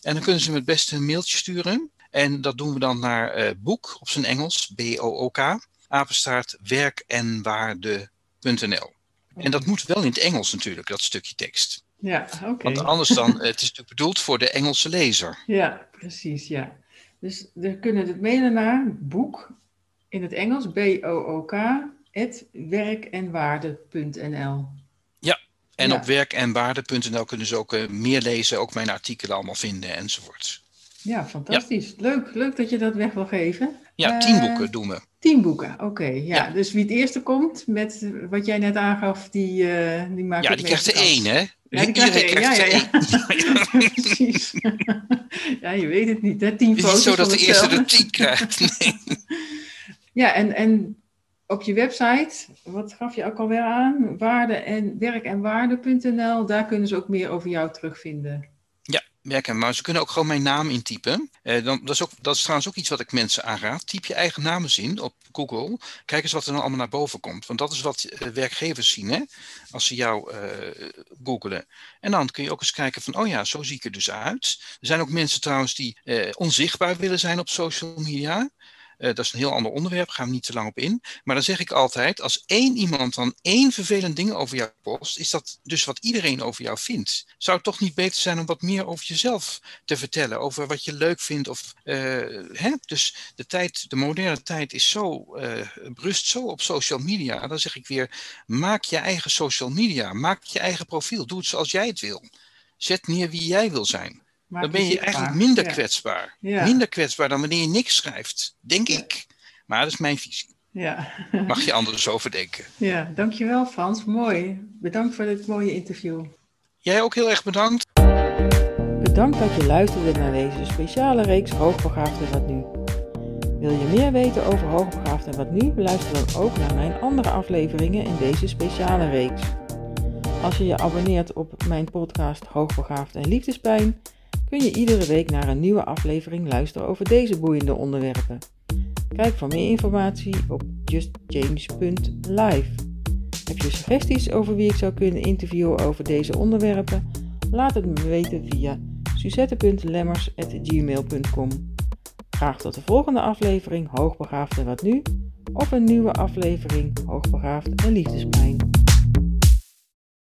En dan kunnen ze me het beste een mailtje sturen. En dat doen we dan naar boek op zijn Engels, B-O-O-K, apenstaart werkenwaarde.nl. En dat moet wel in het Engels natuurlijk, dat stukje tekst. Ja, oké. Want anders dan, eh, het is natuurlijk bedoeld voor de Engelse lezer. Ja, precies, ja. Dus we kunnen het mailen naar boek in het Engels, B-O-O-K, werkenwaarde.nl. En Ja. op werkenwaarde.nl kunnen ze ook eh, meer lezen, ook mijn artikelen allemaal vinden enzovoort. Ja, fantastisch. Leuk, leuk dat je dat weg wil geven. Ja, Eh, tien boeken doen we. Tien boeken, oké. ja. Ja. Dus wie het eerste komt met wat jij net aangaf, die, eh, die maakt Ja, die krijgt er één, hè? Ja, die krijgt er één. Ja, ja, ja. één. (laughs) Precies. (laughs) ja, je weet het niet, hè? Tien Het is niet zo dat de eerste er tien krijgt. (laughs) Nee. Ja, en, en op je website, wat gaf je ook alweer aan? Waarde en werkenwaarde.nl, daar kunnen ze ook meer over jou terugvinden. Werken. Maar ze kunnen ook gewoon mijn naam intypen. Eh, dan, dat, is ook, dat is trouwens ook iets wat ik mensen aanraad. Typ je eigen naam in op Google. Kijk eens wat er dan allemaal naar boven komt. Want dat is wat eh, werkgevers zien hè? als ze jou eh googelen. En dan kun je ook eens kijken van, oh ja, zo zie ik er dus uit. Er zijn ook mensen trouwens die onzichtbaar willen zijn op social media. Eh, dat is een heel ander onderwerp, gaan we niet te lang op in. Maar dan zeg ik altijd, als één iemand dan één vervelend ding over jou post, is dat dus wat iedereen over jou vindt. Zou het toch niet beter zijn om wat meer over jezelf te vertellen, over wat je leuk vindt? Of, uh, hè? Dus de tijd, de moderne tijd is zo, uh, brust zo op social media. Dan zeg ik weer, maak je eigen social media, maak je eigen profiel, doe het zoals jij het wil. Zet neer wie jij wil zijn dan ben je eigenlijk minder kwetsbaar. Minder kwetsbaar dan wanneer je niks schrijft, denk ik. Maar dat is mijn visie. Ja. (laughs) Mag je anders over denken. Ja, dankjewel Frans. Mooi. Bedankt voor dit mooie interview. Jij ook heel erg bedankt. Bedankt dat je luisterde naar deze speciale reeks Hoogbegaafd en Wat Nu. Wil je meer weten over Hoogbegaafd en Wat Nu? Luister dan ook naar mijn andere afleveringen in deze speciale reeks. Als je je abonneert op mijn podcast Hoogbegaafd en Liefdespijn kun je iedere week naar een nieuwe aflevering luisteren over deze boeiende onderwerpen. Kijk voor meer informatie op justchange.live. Heb je suggesties over wie ik zou kunnen interviewen over deze onderwerpen? Laat het me weten via suzette.lemmers.gmail.com Graag tot de volgende aflevering Hoogbegaafd en wat nu? Of een nieuwe aflevering Hoogbegaafd en Liefdespijn.